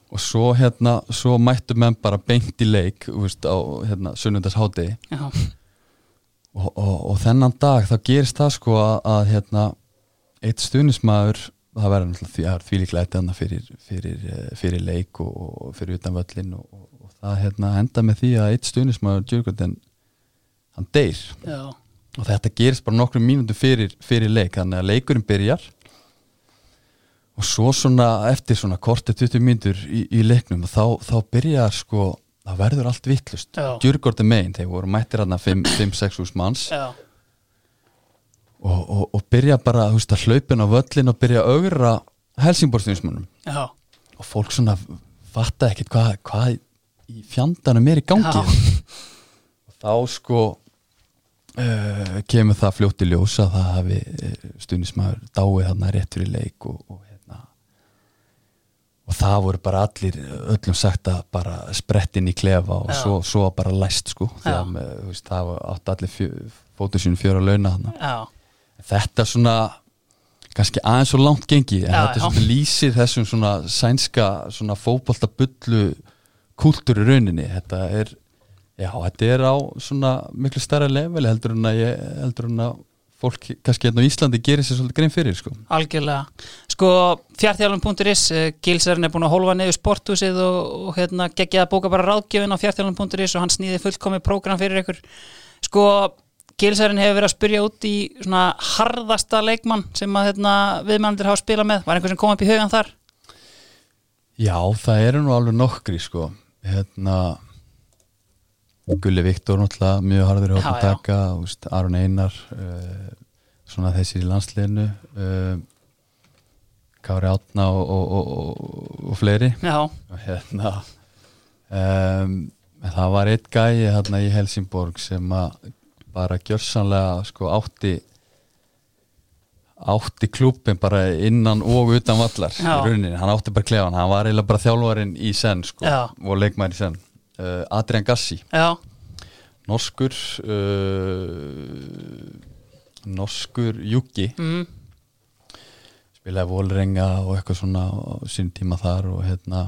og svo hérna svo mættu menn bara beint í leik þú veist, á hérna, sunnundarsháti og, og, og þennan dag þá gerist það sko að, að hérna eitt stuðnismæður það verður náttúrulega því líklega eitt annað fyrir, fyrir, eh, fyrir leik og, og fyrir utan völlin og, það hérna enda með því að eitt stuðnismæður Djurgården hann deyr. Já, og þetta gerist bara nokkrum mínútu fyrir, fyrir leik þannig að leikurinn byrjar og svo svona eftir svona kortið 20 mínútur í, í leiknum þá, þá byrjar sko það verður allt vittlust Já. Djurgård er megin, þeir voru mættir hann 5-6 hús manns. Já, og, og, og byrja bara þú veist, að hlaupin á völlin og byrja að augra Helsingborstinsmunum já, og fólk svona fatta ekkert hvað hva í fjandanum er í gangi. Já. og þá sko uh, kemur það fljótt í ljós að það hafi uh, stundismæður dáið þarna rétt fyrir leik og, og og það voru bara allir öllum sagt að bara sprettin í klefa og Já. svo, svo bara læst sko Já. að með, veist, það átt allir fjö, fótu sínu fjöra launa já, þetta svona kannski aðeins svo langt gengi en Já, þetta já. svona lýsir þessum svona sænska svona fótbolta bullu kúltúr í rauninni þetta er, já, þetta er á svona miklu stærra level heldur en að ég, heldur en að fólk kannski hérna á Íslandi gerir sér svolítið grein fyrir sko. algjörlega Sko, fjartjálum.is uh, Gilsarinn er búin að hólfa niður sporthúsið og, og hérna geggja að bóka bara ráðgjöfin á fjartjálum.is og hann snýði fullkomið prógram fyrir ykkur Sko, Gilsarinn hefur verið að spyrja út í svona harðasta leikmann sem að hérna, viðmændir hafa spilað með Var einhver sem kom upp í hugan þar? Já, það eru nú alveg nokkri sko. hérna Gulli Viktor náttúrulega mjög harður í Já, hótt að já. taka úst, Aron Einar uh, svona þessi í landsliðinu uh, Kári Átna og, og, og, og, fleiri. Hérna um, það var eitt gæi hérna í Helsingborg sem að bara gjörsanlega sko átti átti klúbin bara innan og utan vallar hann átti bara klefan hann var eiginlega bara þjálfarinn í senn sko, og leikmæri í senn uh, Adrian Gassi, já, norskur uh, norskur júki mm, spilaði Volrenga og eitthvað svona á sín tíma þar og hérna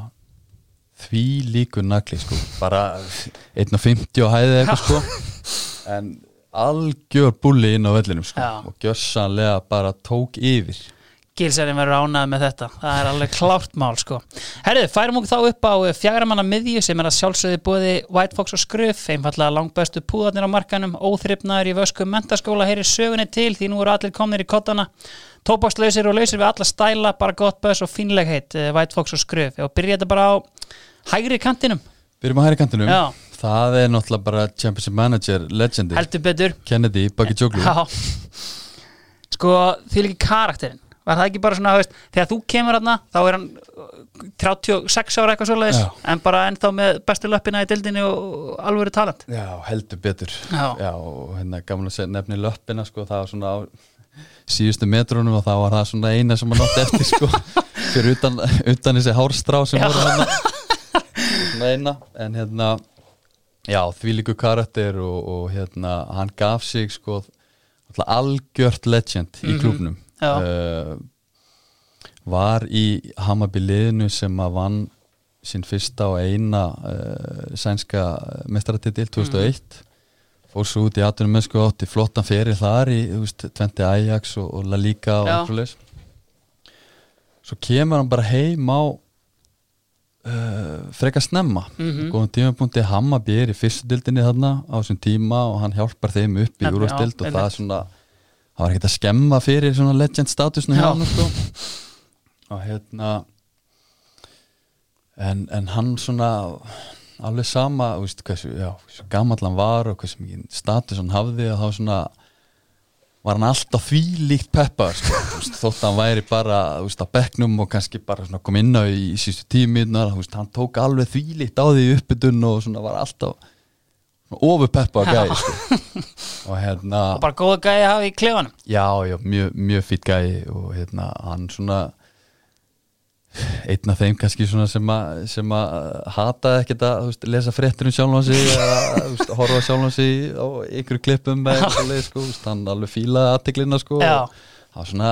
því líkur nagli sko. Bara 1.50 á hæði eitthvað sko. En algjör bulli inn á vellinum sko. Já. og gjörsanlega bara tók yfir Gilsarinn verður ánægð með þetta. Það er alveg klárt mál sko. Herðu, færum okkur þá upp á fjagramanna miðju sem er að sjálfsögði bóði White Fox og Skruf einfallega langbestu púðarnir á markanum óþryfnaður í vösku mentaskóla heyri sögunni til því nú eru allir komnir í kottana. Tóbakslausir og lausir við alla stæla bara gott börs og fínlegheit eh, White Fox og Skruf og byrja þetta bara á hægri kantinum. Byrjum á hæri kantinum. Já. það er náttúrulega bara Championship Manager legendi heldur betur. Kennedy, Baki Joglu Sko, því líki karakterinn Var það ekki bara svona, veist, þegar þú kemur hérna þá er hann uh, 36 ára eitthvað Já. en bara ennþá með bestu löppina í dildinni og alvöru talent Já, heldur betur Já. og hérna gaman að nefni löppina sko, það var svona á síðustu metrunum og það var það svona eina sem maður nátt eftir sko, fyrir utan, utan þessi hárstrá sem Já. voru hérna svona eina, en hérna já, því líku karakter og, og hérna, hann gaf sig sko, algjört legend í Mhm. klubnum Já. Uh, var í Hammarby liðinu sem að vann sinn fyrsta og eina uh, sænska mestaratitil 2001 fór svo út í 18 mennsku átti flottan feril þar í veist, Twente Ajax og, og La Liga og Já. allt svoleiðis. Svo kemur hann bara heim á uh, frekar snemma. Mhm. góðum tímapunkti Hammarby er í fyrstu dildinni þarna á þessum tíma og hann hjálpar þeim upp í úrvastild og það er svona það var ekkert að skemma fyrir svona legend statusnu hjá Já. hann sko. og hérna en, en hann svona alveg sama veist, hversu, já, hversu gamall hann var og hversu mikið status hann hafði og þá svona var hann alltaf því líkt peppar sko, þótt að hann væri bara þú veist, á bekknum og kannski bara svona kom inn á í, í sístu veist, hann tók alveg því líkt á því uppbytun og svona var alltaf ofur peppa Já. gæði sko. og hérna og bara góða gæði að hafa í klefanum Já, já, mjög, mjög fýtt gæi og hérna, hann svona einn af þeim kannski svona sem að, sem að hataði ekkert að veist, lesa fréttir um sjálfan sig eða horfa á sjálfan sig á ykkur klippum með eitthvað sko, veist, hann alveg fílaði aðteglina sko hann var svona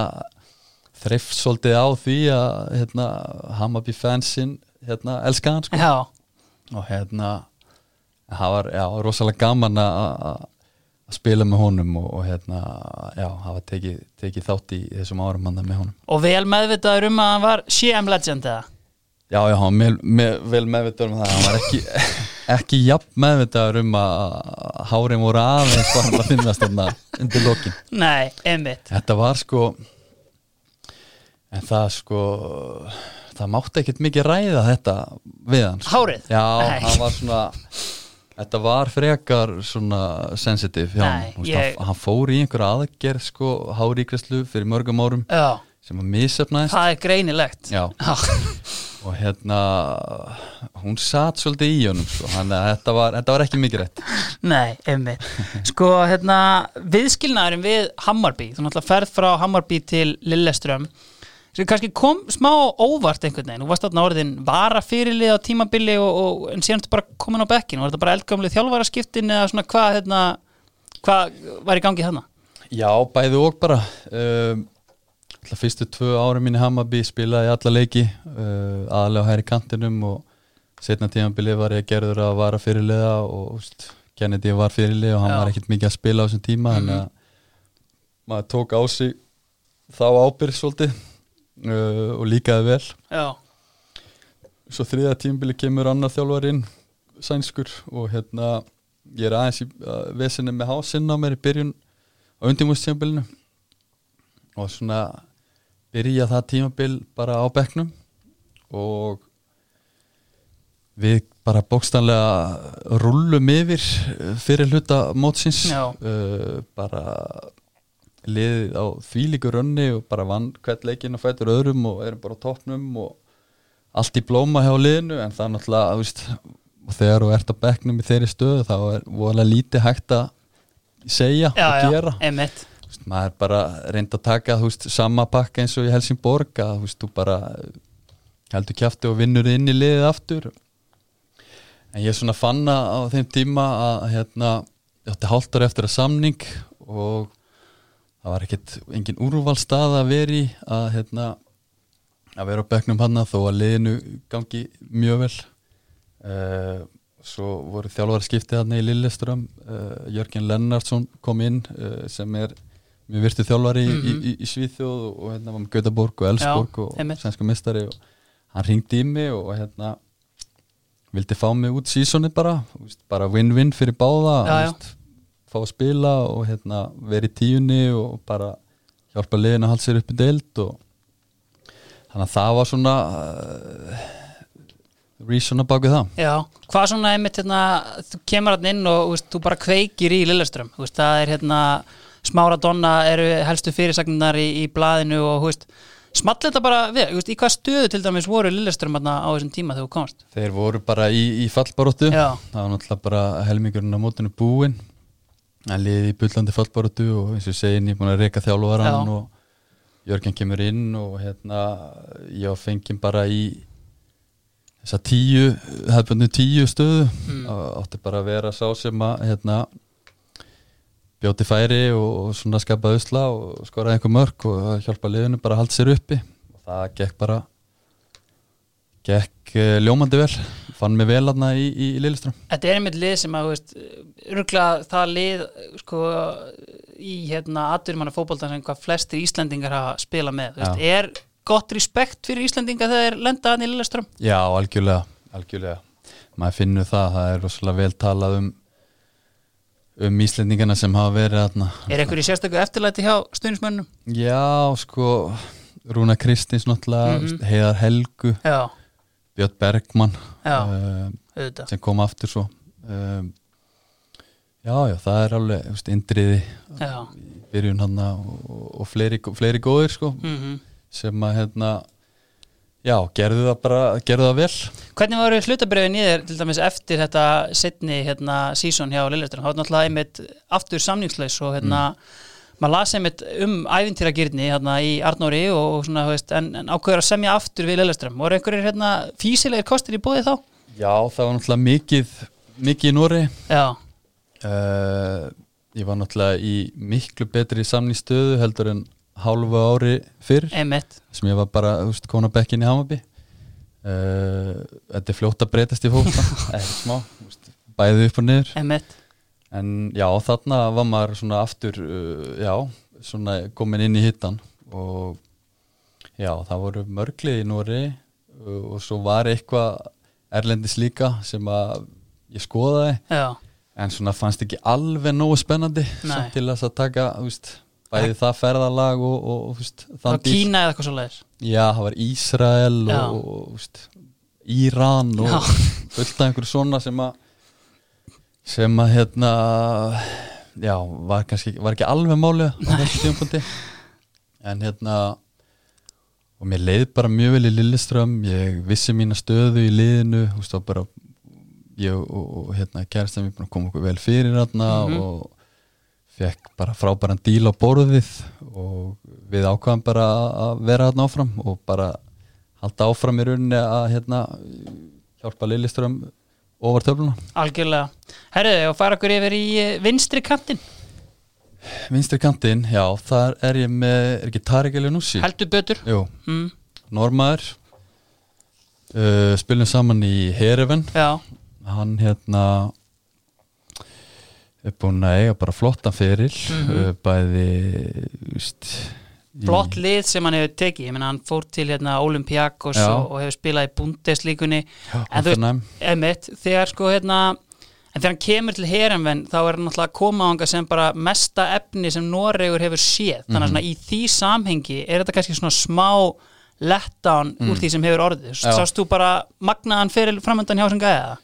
þreift svolítið á því að hérna, Hammarby fansin hérna, elska hann sko Já, og hérna það var já, rosalega gaman að spila með honum og, og hérna, já, hafa tekið, tekið þátt í þessum árum hann með honum og vel meðvitaður um að hann var CM Legend eða Já, já, hann var vel meðvitaður um það hann var ekki, ekki jafn meðvitaður um að hárin voru aðeins var hann að finnast þarna undir lokin Nei, einmitt Þetta var sko en það sko það mátti ekkert mikið ræða þetta við hann sko. Hárið? Já, Nei. hann var svona þetta var frekar svona sensitive hjá hann, ég- hann, fór í einhverja aðgerð sko háríkvæslu fyrir mörgum árum Já, sem að misefnaðist það er greinilegt. Já, og hérna hún satt svolítið í honum sko. hann, þetta, var, þetta var ekki mikið rétt. Nei, einmitt. Sko, hérna, viðskilnaðurinn við Hammarby, þú náttúrulega ferð frá Hammarby til Lilleström sem kannski kom smá óvart einhvern veginn, þú varst þarna orðin vara fyrirlið á tímabili og, og en síðan bara komin á bekkin, var þetta bara eldgamli þjálfaraskiptin eða svona hvað, hérna hvað var í gangi þarna? Já, bæði og bara. Um, fyrstu tvö ári í Hammarby spilaði alla leiki uh, aðalega á hæri kantinum og setna tímabili var ég gerður að vara fyrirliða og úst, Kennedy var fyrirlið og hann Já. var ekkert mikið að spila á þessum tíma þannig að maður tók á sig þá ábyrð svolítið uh, og líkaði vel. Já, svo þriða tímabili kemur annar þjálfar inn sænskur og hérna ég er aðeins í uh, vesinni með hásinn á mér í byrjun á undimústímabilinu og svona byrja það tímabil bara á bekknum og við bara bókstanlega rullum yfir fyrir hluta mótsins uh, bara liðið á þvílíku rönni og bara vann hvert leikinn og fætur öðrum og erum bara á toppnum og allt í blóma hjá liðinu en það er náttúrulega þú veist, og þegar þú ert á bekknum í þeirri stöðu þá er voðalega lítið hægt að segja já, og já, gera. einmitt. Þú veist, maður er bara reynd að taka þú veist, sama pakka eins og í Helsingborg að þú, veist, þú bara heldur kjafti og vinnur inn í liðið aftur. En ég svona fann að á þeim tíma að hérna, ég átti hálftar eftir að samning og það var ekkert engin úrvalstað að veri að hérna að vera á bekknum hann þó að liðinu gangi mjög vel uh, svo voru þjálfara skiptið hann í Lilleström uh, Jörgen Lennartsson kom inn uh, sem er mjög virtu þjálfari mm Mhm. í, í, í Svíþjóð og, og hérna var með Götaborg og Elsborg Já, og einmitt. sænsku mistari og hann ringdi í mig og hérna vildi fá mig út sísoni bara bara win-win fyrir báða Já, já. veist, fá að spila og hérna vera í tíunni og bara hjálpa liðin að halda sér upp í deild og þannig að það var svona uh, reason að baka það. Já, hvað svona einmitt hérna, þú kemur hann inn og veist, þú bara kveikir í Lilleström, veist, það er hérna smára donna eru helstu fyrirsagnar í, í blaðinu og veist small þetta bara við, veist, í hvað stöðu til dæmis voru Lilleström hérna á þessum tíma þegar þú komst? Þeir voru bara í, í fallbaróttu það var náttúrulega bara helmingurinn á mótinu búinn að liði í bullandi fallbaróttu og eins og ég segi ég búin að reyka þjálfaran Já. og Jörgen kemur inn og hérna ég á fengið bara í þessa tíu hefðbundu tíu stöðu Mm. átti bara að vera sá sem að hérna bjóti færi og, og svona skapaði usla og skoraði einhver mörk og hjálpa liðinu bara að halda sér uppi og það gekk bara gekk uh, ljómandi vel fann mig vel aðna í, í, í Lilleström Þetta er einmitt lið sem að, örgulega það lið, sko, í hérna aðdurumanna fótboltan sem hvað flestir Íslendingar hafa spila með, veist, er gott respekt fyrir Íslendinga þegar þeir lenda hann í Lilleström? Já, algjörlega, algjörlega maður finnur það, það er rosalega vel talað um um Íslendingana sem hafa verið aðna Er einhverju sérstöku eftirlæti hjá stuðnismönnum? Já, sko Rúna Kristins náttúrulega, Mhm. Heiðar Helgu Já, Björn Bergmann Já. uh, sem kom aftur svo. Um, Já, já, það er alveg þú veist, indriði byrjun hann og, og fleiri, fleiri góðir sko Mm sem að hérna já, gerðu það bara, gerðu það vel. Hvernig voru hlutabröðin í þér til dæmis eftir þetta setni hérna sísón hjá Lilleström? Það var náttúrulega einmitt aftur samningslaus og hérna maður las einmitt um ævintýragirni hérna í Arnóri og, og svona, veist, en, en ákveður að semja aftur við Lilleström. Voru einhverjir hérna físilegir kostir í bóði þá? Já, það var náttúrulega mikið mikið í Nóri Já, uh, ég var náttúrulega í miklu betri samningsstöðu heldur en hálfu ári fyrr einmitt. sem ég var bara, þú veist, kona bekkin í Hamabi uh, þetta er fljótt að breytast í fólk ekki smá, þú veist, bæði upp og niður Einmitt. En já, þarna var maður svona aftur uh, já, svona komin inn í hittan og já, það voru mörglið í Nóri uh, og svo var eitthvað erlendis líka sem að ég skoðaði Já, en svona fannst ekki alveg nógu spennandi til þess að taka þú veist, bæði það ferðalag og, og, og Frá þann bíl Kína eða eitthvað svo leiðis Já, það var Ísrael og, og fyrst, Íran og fullt af einhverju svona sem að sem að hérna já, var kannski var ekki alveg málið á þessu tímapunkti. En hérna og mér leið bara mjög vel í Lilleström ég vissi mína stöðu í liðinu. Og bara ég og, og hérna kæristan við koma okkur vel fyrir hérna Mhm. og fekk bara frábæran díl á borðið og við ákvaðum bara að vera hérna áfram og bara halda áfram í rauninni að hérna hjálpa Lilleström ofar töfluna? Algjörlega. Herriði, og fara okkur yfir í eh, vinstri kantinn. Vinstri kantinn, já, þar er ég með er ekki Tarik Elionussi? Heldur betur. Jú, mm, Normaður uh, spilum saman í Hereven Já, hann hérna er búinn að eiga bara flottan feril. Mhm. uh, bæði just, í- flott lið sem hann hefur tekið Ég meina hann fór til hérna Olympiakos og, og hefur spilað í Bundeslíkunni En þú veist-. Emitt, þegar sko hérna En þegar hann kemur til Herenven þá er hann náttúrulega að koma ánga sem bara mesta efni sem Noregur hefur séð þannig Mhm. að svona í því samhengi er þetta kannski svona smá letdown úr því sem hefur orðið Mm. Sást þú bara magnaðan fyrir framöndan hjá sem gæða?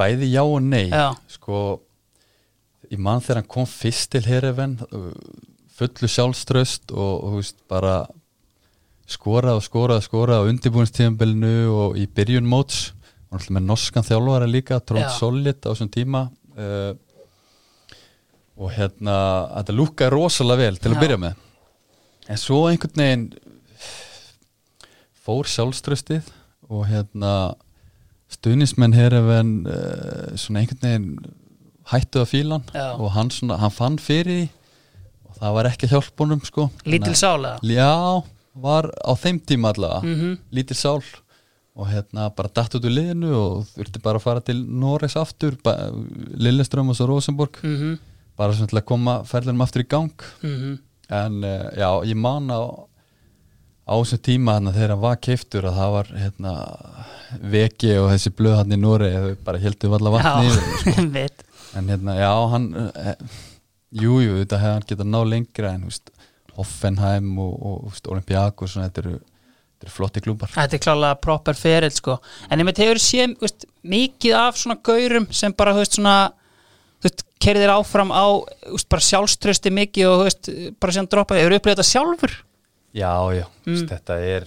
bæði já og nei Já. sko í mann þegar hann kom fyrst til Hereven uh, fullu sjálfströst og, og veist, bara skorað og skorað og skorað á undirbúinstíðanbelinu og í byrjun móts og með norskan þjálfara líka Trond Já. Solid á þessum tíma uh, og hérna þetta lúkaði rosalega vel til að Já. byrja með en svo einhvern veginn fór sjálfströstið og hérna stuðnismenn Hereven uh, svona einhvern veginn hættu að fílan Já. og hann, svona, hann fann fyrir því það var ekki honum sko. Lítil sálega Já, var á þeim tíma allavega. Mhm. lítil sál. Og hérna bara datt út úr liðinu og þurfti bara að fara til Noregs aftur Lilleström og svo Rosenborg. Mm -hmm. bara svona til að koma ferðinum aftur í gang. Mm en uh, já, ég man á á þessum tíma hérna þegar hann var keiftur að það var hérna veki og þessi blöð hann í þau bara heldur valla vatni yfir þeim, sko. Já, en hérna, já, hann uh, jú, þetta hefði hann getað ná lengra en, veist, Hoffenheim og, og Olympiakos, svona, þetta eru þetta eru flotti klúbar Þetta er klálega proper ferill sko En ég með hefur séð veist, mikið af svona gaurum sem bara, þú veist, svona þú veist, kerðir áfram á veist, bara sjálfströsti mikið og þú veist, bara síðan droppa, hefur upplifað þetta sjálfur? Já, já, Mm. þetta er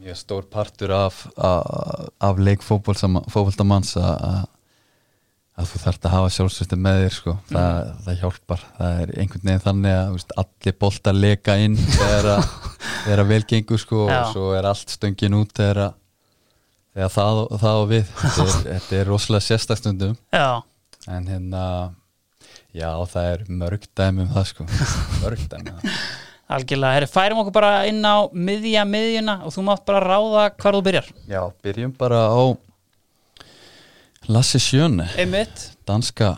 mjög stór partur af, af, af leik fótboltamanns að að þú þarft að hafa sjálfsveisti með þér sko. það, það hjálpar, það er einhvern veginn þannig að veist, allir boltar leka inn þegar að, þegar að vel gengur sko, og svo er allt stöngin út þegar, að, það, það og við. Þetta er, þetta er rosalega sérstæðstundum Já, en hérna já, það er mörg dæmi um það sko. mörg dæmi um það. Algjörlega. Herri, færum okkur bara inn á miðja miðjuna og þú mátt bara ráða hvar þú byrjar. Já, byrjum bara á Lasse Sjöne, danska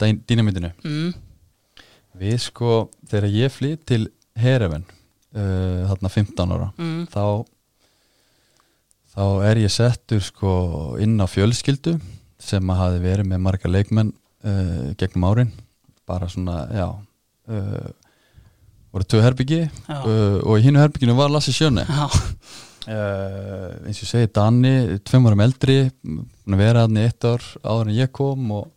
dýnamitinu. mm. Við sko, þegar ég flytt til Hereven, uh, þarna 15 ára, Mm. þá, þá er ég settur sko inn á fjölskyldu sem að hafi verið með marga leikmenn uh, gegnum árin. Bara svona, já, uh, voru tvö herbyggi uh, og í hinu herbygginu var Lasse Sjöne. Já, Uh, eins og ég segi Danni, tveim árum eldri búin að vera hann í eitt ár áður en ég kom og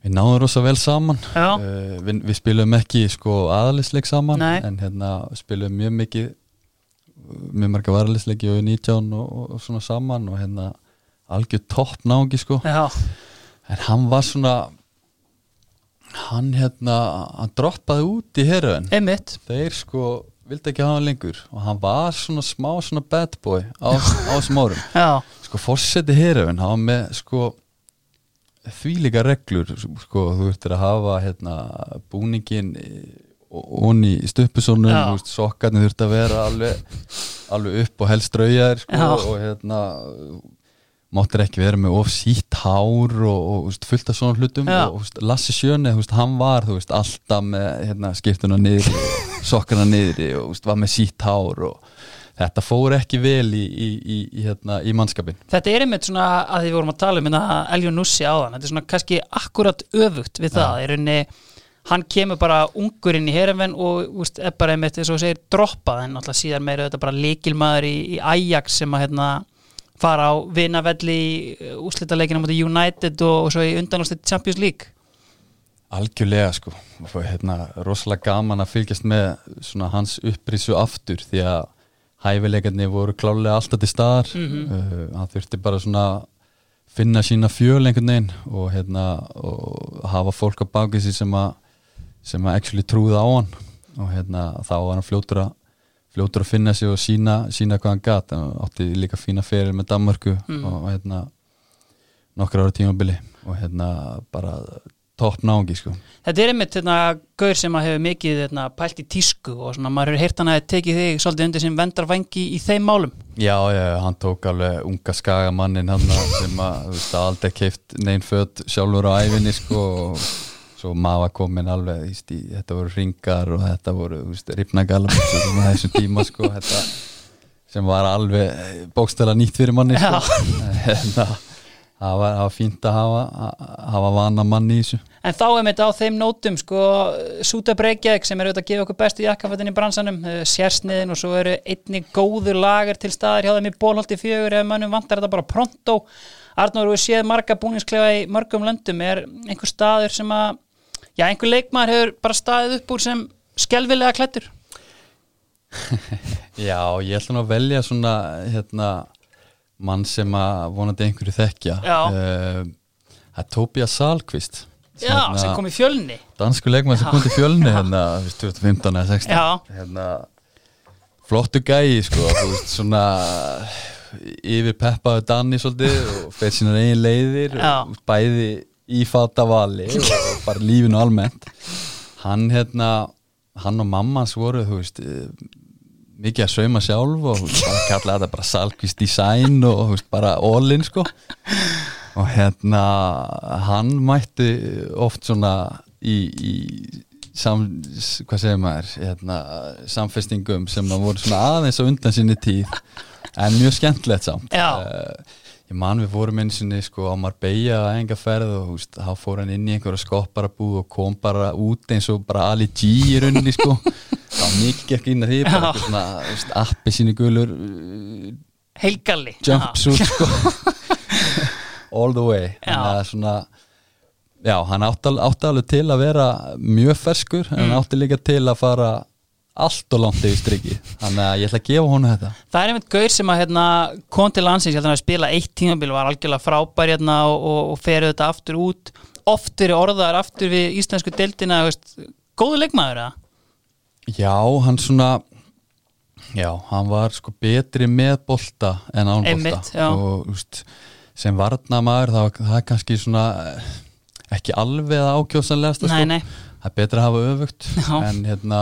við náðum rosa vel saman. Uh, við, við spilum ekki sko aðalisleik saman Nei. en hérna spilum mjög mikið mjög marga varalisleiki og 19 og, og, og svona saman og hérna algjör topp nági sko. Já, en hann var svona hann hérna hann droppaði út í einmitt. Þeir sko vildi ekki hafa hann lengur og hann var svona smá svona bad boy á, á þessum árum Já, sko fórseti heröfin hann var með sko þvílíka reglur sko þú ert að hafa hérna búningin onni í stuppusónum Já. sokkarnir þurft að vera alveg, alveg upp og helst draujaðir sko, og hérna máttir ekki vera með of sítt hár og, og veist, fullt af svona hlutum Já. og veist, Lassi Sjöne, veist, hann var alltaf með hérna, skiptuna niðri sokkana niðri og veist, var með sítt hár og þetta fór ekki vel í, í, í, hérna, í mannskapin Þetta er einmitt svona að því við vorum að tala um hérna Eljon Nussi áðan, þetta er svona kannski akkurat öfugt við það, í rauninni hann kemur bara ungur inn í herravenn og úst, er bara einmitt að þú segir droppað en alltaf síðan meira þetta bara líkilmaður í, í Ajax sem að hérna fara á vinavelli í úslitalegina mútið United og, og svo í undanlústit Champions League Algjörlega sko. Hérna, rosalega gaman að fylgjast með svona hans upprísu aftur því að hæfileikarnir voru klálega alltaf til staðar. Mhm. uh, hann þurfti bara svona finna sína fjöl einhvern veginn og hérna og hafa fólk á bakið sér sem að sem að actually trúði á hann. Og hérna þá var hann fljótur að fljótur að finna sig og sína, sína hvað hann gat. Hann átti líka fína fyrir með Danmarku Mhm. og hérna nokkra ára tímabili. Og hérna bara topp náungi sko. Þetta er einmitt hérna, gaur sem að hefur mikið hérna, pælt í tísku og svona maður hefur heyrt hann að tekið þig svolítið undir sem vendarvangi í þeim málum. Já, já, hann tók alveg unga skagamannin hann sem að, þú veist, aldrei keift neinn fött sjálfur á æfinni sko og svo maður komin alveg, þú veist, í, þetta voru ringar og þetta voru, þú veist, ripnagalabúsur á þessum tíma sko, þetta sem var alveg bókstæla nýtt fyrir manni sko. Það var, var fínt að hafa, að hafa vana manni í þessu. En þá er mitt á þeim nótum sko, Súta Breykjavík sem er auðvitað að gefa okkur bestu jakkafættin í bransanum eh, sérsniðin og svo eru einni góður lager til staðar hjá þeim í bólholti fjögur ef mönnum vantar þetta bara pronto. Arnór, við séð marga búningsklefa í mörgum löndum. Er einhver staður sem að já, einhver leikmaður hefur bara staðið upp úr sem skelvilega klættur Já, ég ætla nú að velja svona hérna, mann sem að vonandi einhverju þekkja Já. Eh, Það er Tobias Salkvist Já, sem kom í fjölni. dansku leikmann sem kom til fjölni hérna, þú veist, 2015 eða 16 Já. hérna, flottu gæi sko, veist, svona yfir peppaðu Danni svolítið og fyrir sínar eigin leiðir og bæði í fata vali og, og bara lífinu almennt. Hann hérna hann og mamma hans voru þú veist mikið að sauma sjálf og bara kalla þetta bara Salkvist design og bara all-in sko. Og hérna hann mætti oft svona í, í sam, hvað segir maður hérna, samfestingum sem að voru svona aðeins á undan sinni tíð en mjög skemmtilegt samt. Já. Eh, ég man við vorum einu sinni sko á Marbella að enga ferð og húst, þá fór hann inn í einhverja skopparabúð og kom bara út eins og bara Ali G í rauninni sko þá mikið gekk inn að því bara Já. eitthvað svona appi sinni gulur uh, Heilgalli jumpsuit sko all the way Já. að svona já, hann átti, átti alveg til að vera mjög ferskur en Mm. hann átti líka til að fara allt og langt yfir strikki þannig að ég ætla að gefa honum þetta Það er einmitt gaur sem að hérna, kom til landsins, að hafi spila eitt tímabil var algjörlega frábær hérna og, og, og ferið þetta aftur út oft verið orðaðar aftur við íslensku veist, góðu leikmaður eða? Já, hann svona já, hann var sko betri með bolta en án Einmitt, bolta já. og úst, sem varnamaður það, það er kannski svona eh, ekki alveg að ákjósanlegast nei, það er betra að hafa öfugt Já. en hérna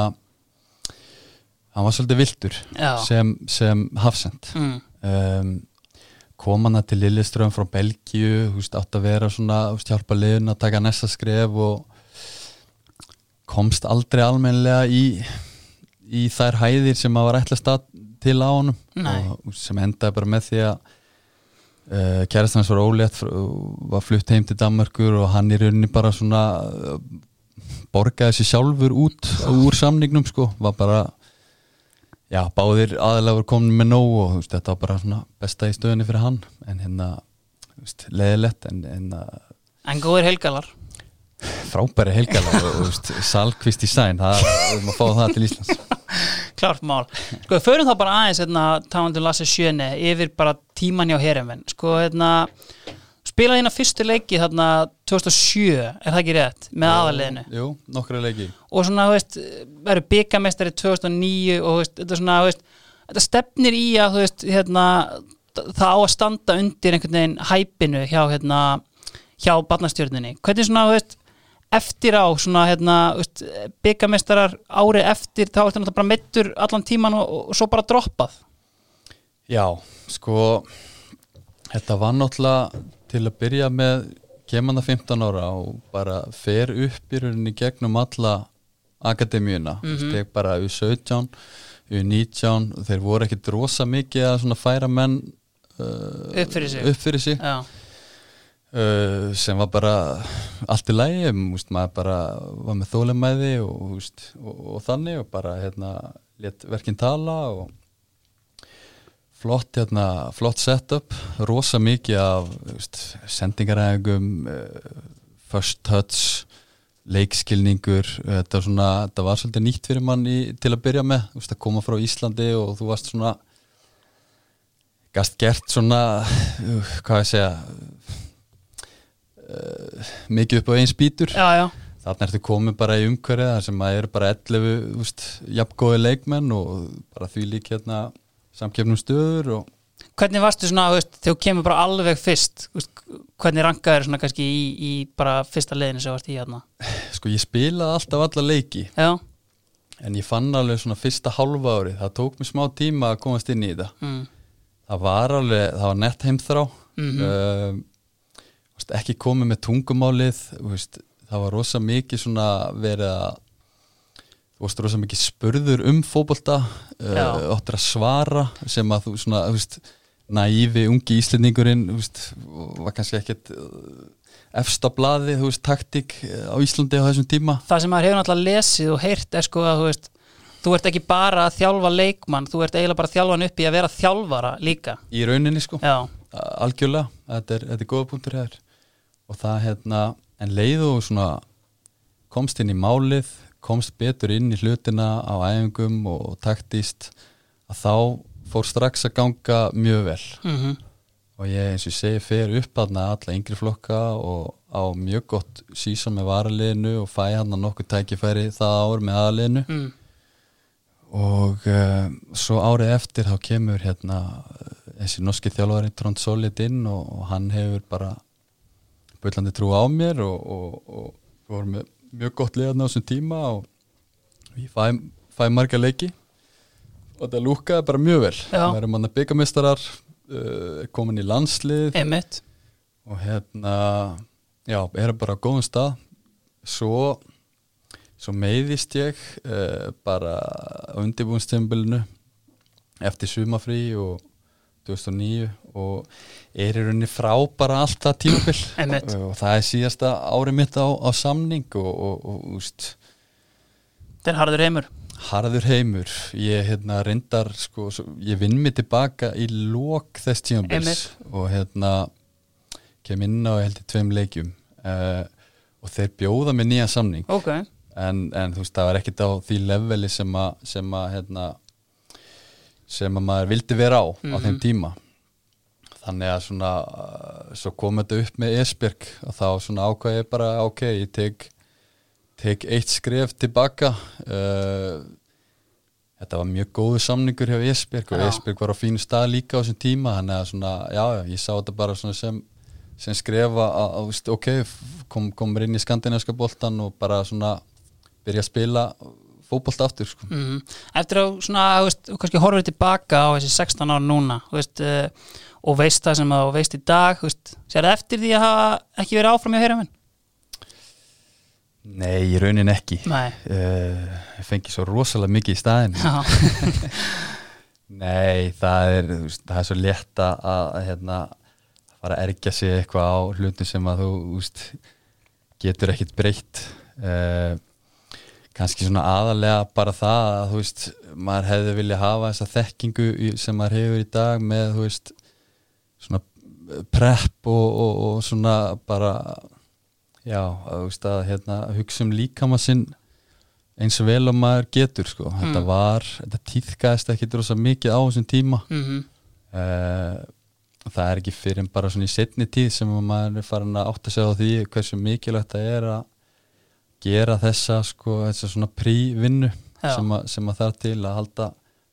hann var svolítið viltur já sem, sem hafsend mm. um, kom hann til Lilleström frá Belgíu, átt að vera svona, hjálpa liðun að taka næsta skref og komst aldrei almennilega í í þær hæðir sem að var ætlast til á veist, sem endaði bara með því að uh, kærastans var ólétt var flutt heim til Danmarkur og hann í rauninni bara svona uh, borgaði sér sjálfur út úr samningnum sko, var bara já, báðir aðeinslega voru komin með nóg og veist, þetta var bara svona besta í stöðunni fyrir hann. En hérna, veist, leðilegt en, en uh, En góður heilgalar frábæri helgala salkvist í sæn það, við erum að fá það til Íslands. Klart mál. Sko, förum þá bara aðeins hérna, talandu Lasse Sjöne yfir bara tíman hjá herumvenn Sko, hérna spilaði hérna fyrstu leiki þarna 2007 er það ekki rétt, með aðaliðinu Jú, nokkra leiki. Og svona, þú veist, verður byggamestari 2009 og veist, þetta er svona, þú veist þetta stefnir í að, þú veist, hérna það á að standa undir einhvern veginn hæpinu hjá, hérna hjá barnastjörnunni, hvernig svona, þú veist eftir á, svona, hérna byggamestarar árið eftir þá ertu náttúrulega bara meittur allan tíman og, og svo bara droppað Já, sko þetta var náttúrulega til að byrja með kemanda 15 ára og bara fer upp í rauninni gegnum alla akademíuna, mm Mhm. steg bara U17 U19, þeir voru ekkit rosa mikið að svona færa menn uh, Upp fyrir sig. upp fyrir sig. Uh, sem var bara allt í lægi maður bara var með þólemæði og, múst, og, og þannig og bara hérna let verkinn tala og flott, hérna, flott setup. Rosa mikið af múst, sendingaræðingum uh, first touch leikskilningur. Þetta, svona, þetta var svolítið nýtt fyrir mann í, til að byrja með, veist að koma frá Íslandi og þú varst svona gast gert svona uh, hvað ég segja uh, mikið upp á já, já, þannig ertu komið bara í umhverfið þar sem að eru bara 11 úst, jafngóði leikmenn og bara því lík hérna samkefnum stöður og hvernig varstu svona, þú þegar þú kemur bara alveg fyrst, þú hvernig rankaður svona kannski í, í bara fyrsta leiðinu sem varst í hérna? sko ég spilaði alltaf alla leiki Já, en ég fann alveg svona fyrsta hálfa ári það tók mér smá tíma að komast inn í þetta mm. það var alveg, það var nett heimþrá Mhm. um, veist, ekki komið með tungumálið veist, það var rosa mikið svona verið að þú varst rosa mikið spurður um fótbolta Já. uh, áttir að svara sem að þú svona þú veist, næfi ungi íslendingurinn veist, var kannski ekkert uh, efsta blaði, þú veist, taktík uh, á Íslandi á þessum tíma. Það sem maður hefur náttúrulega lesið og heyrt er sko að þú veist þú ert ekki bara að þjálfa leikmann þú ert eiginlega bara að þjálfa hann upp í að vera þjálfara líka. Í rauninni sko. Já, algjörlega, þetta er, þetta er góða punktur hér og það hérna en leiðu og svona komst inn í málið, komst betur inn í hlutina á æfingum og taktíst að þá fór strax að ganga mjög vel. Mm og ég eins og ég segi fer upp aðna alla yngri flokka og á mjög gott sísón með varaliðinu og fæ hann að nokkuð tækifæri það ár með aðaliðinu mm. og uh, svo árið eftir þá kemur hérna eh, þessi norski þjálfari Trond Solid inn og, og hann hefur bara byrlandi trú á mér og, og, og við vorum með mjög gott liðan á þessum tíma og ég fæ, fæ marga leiki. Og þetta lúkaði bara mjög vel. Við erum hann að byggamistarar uh, komin í landslið. Einmitt. Og hérna já, erum bara á góðum stað. Svo svo meiðist ég uh, bara á undirbúinstembilinu eftir sumafrí og 2009 og er í rauninni frá bara allt það tímabil. Einmitt. og það er síðasta árið mitt á, á samning og, og, og úst, þetta er harður heimur. Harður heimur. Ég hérna reyndar sko, ég vinn mig tilbaka í lok þess tímabils og hérna kem inn á ég held í tveim leikjum. Uh, og þeir bjóða mig nýja samning. Ok, en, en þú veist það var ekkert á því leveli sem að sem að hérna sem að maður vildi vera á á þeim tíma þannig að svona uh, svo kom þetta upp með Esbjörg og þá svona ákvað ég bara ok, ég tek tek eitt skref tilbaka uh, þetta var mjög góðu samningur hjá Esbjörg og. Esbjörg var á fínu stað líka á þessum tíma þannig að svona, já, ég sá þetta bara svona sem sem skrefa að, ok, kom, komur inn í skandinaviska boltan og bara svona byrja að spila fótbolt aftur sko. mm. eftir að svona, þú veist, þú kannski horfir tilbaka á þessi 16 ára núna þú veist, uh, og veist það sem þú veist í dag veist, sér það eftir því að hafa ekki verið áfram í að heyra minn Nei, í raunin ekki. Nei, uh, ég fengi svo rosalega mikið í staðin Nei, það er, veist, það er svo létt að, að hérna, fara að ergja sig eitthvað á hlutum sem að þú veist, getur ekkit breytt. Uh, kannski svona aðalega bara það að þú veist, maður hefði vilja hafa þessa þekkingu sem maður hefur í dag með, þú veist svona prep og, og, og svona bara já, að, hérna, hugsa um líkama sinn eins og vel og maður getur sko. þetta Mm. var, þetta tíðkaðist ekki drosa mikið á þessum tíma mm uh, það er ekki fyrir en bara svona í setni tíð sem að maður er farin að átta sig á því hversu mikilvægt það er að gera þessa sko, þessa svona prívinnu sem, sem að það er til að halda,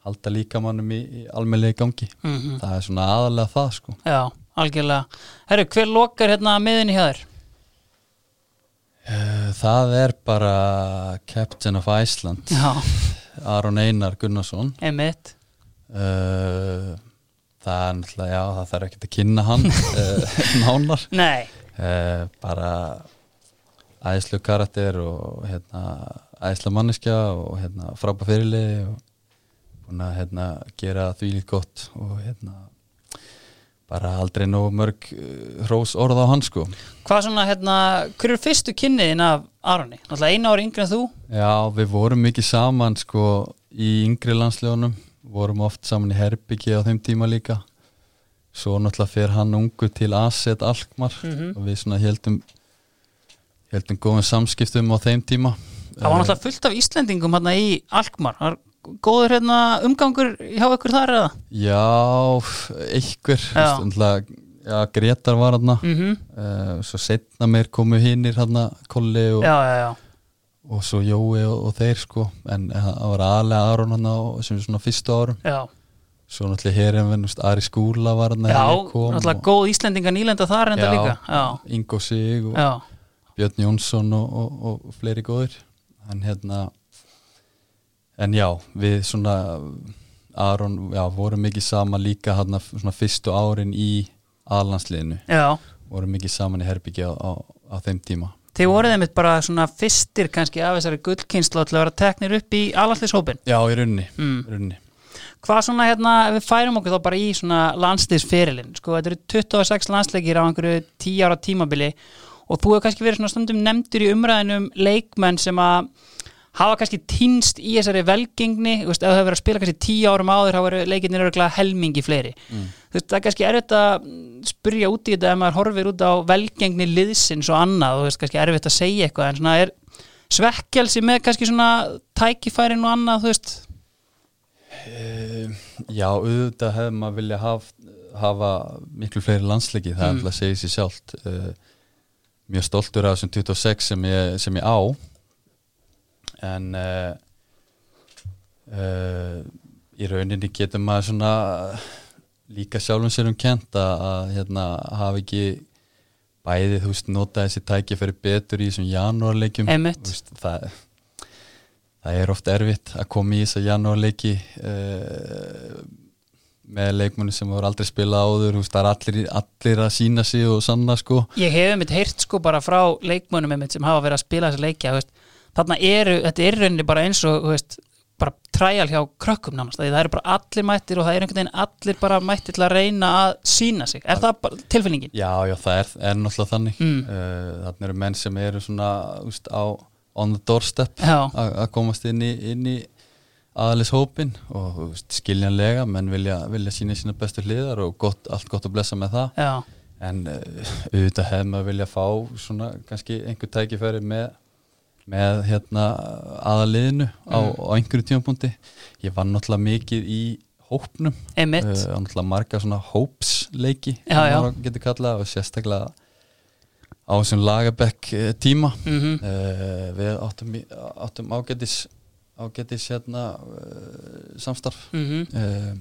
halda líkamannum í, í almennilegi gangi. Mm það er svona aðalega það sko. Já, algjörlega. Herru, hver lokar hérna miðinni hjá þér? uh, það er bara Captain of Iceland. Já, Aron Einar Gunnarsson. Einmitt. Uh, það er náttúrulega, já, það þarf ekki að kynna hann uh, nánar. Nei, uh, bara æðislu karakter og hérna, æðislu manneskja og hérna, frábæð fyrirlið og búin að hérna, gera því líkt gott og hérna bara aldrei nógu mörg uh, hrós orð á hann sko. Hvað svona, hérna, hver eru fyrstu kynniðin af Aroni? Náttúrulega einu ári yngri en þú. Já, við vorum mikið saman sko í yngri landslegunum vorum oft saman í Herbyggi á þeim tíma líka. Svo náttúrulega fer hann ungu til Aset Alkmar Mhm. og við svona heldum heldum góðum samskiptum á þeim tíma. Það var náttúrulega fullt af Íslendingum hérna í Alkmar Var góður hérna umgangur hjá ykkur þar eða? Já, einhver Gretar var hann Mm uh, svo setna meir komu hinnir hann Kolli og, Já, já, já. og svo Jói og, og þeir sko. En það var aðlega Aron á sem svona fyrstu árum. Já, svo náttúrulega hér en við, Ari Skúla var hann já náttúrulega góð Íslendinga nýlenda þar enda Já. líka. Já, Ingo Sig og já, Björn Jónsson og, og, og fleiri góðir. En hérna en já, við svona Aron, já, vorum mikið saman líka hann svona fyrstu árin í aðlandsliðinu, vorum mikið saman í Herbyggja á, á, á þeim tíma. Þið voruð einmitt bara svona fyrstir kannski af þessari gullkynslu til að vera teknir upp í alanslýshópin Já, í runni, mm. runni. Hvað svona hérna, við færum okkur þá bara í svona landslýsferilin, sko, þetta eru 26 landsleikir á einhverju 10 ára tímabili og þú hefur kannski verið svona stundum nefndur í umræðinum leikmenn sem að hafa kannski týnst í þessari velgengni, ef það hefur verið að spila kannski 10 árum áður, þá eru leikinnir örgulega helmingi fleiri. Mm. Veist, það er kannski erfitt að spurja út í þetta ef maður horfir út á velgengni liðsins og annað, þú veist, kannski erfitt að segja eitthvað, en svona er svekkjalsi með kannski svona tækifærin og annað, þú veist, Uh, já, auðvitað hefði maður vilja haf, hafa miklu fleiri landsleiki, það er Mm. alltaf að segja sér sjálft uh, mjög stoltur af þessum 26 sem ég, sem ég á en uh, uh, í rauninni getur maður svona líka sjálfum sér um kent að, að hérna, hafa ekki bæði, þú veist, nota þessi tækifæri betur í þessum janúarleikjum. Það það er oft erfitt að koma í þess að janúarleiki uh, með leikmennu sem voru aldrei spilað áður, veist, það er allir, allir að sína sig og sanna sko. Ég hef einmitt heyrt sko bara frá leikmönnum einmitt sem hafa verið að spila þessa leikja veist, þarna eru, þetta er rauninni bara eins og veist, bara træjal hjá krökkum nánast, því það eru bara allir mættir og það er einhvern veginn allir bara mættir til að reyna að sína sig, er það bara tilfinningin? Já, já, það er, er náttúrulega þannig. Mm. uh, þannig eru menn sem eru svona úst, á on the doorstep að að komast inn í, inn í aðalis hópin og úst, skiljanlega menn vilja, vilja sína sína bestu hliðar og gott, allt gott að blessa með það. Já, en uh, auðvitað hefði maður vilja fá svona kannski einhver tækifæri með, með hérna aðaliðinu á, Mm. á einhverju tímapunkti. Ég var náttúrulega mikið í hópnum. Uh, náttúrulega marga svona hópsleiki kallað og sérstaklega á þessum lagabekk eh, tíma. Mm uh, við áttum, áttum ágætis ágætis hérna uh, samstarf. Mhm. uh,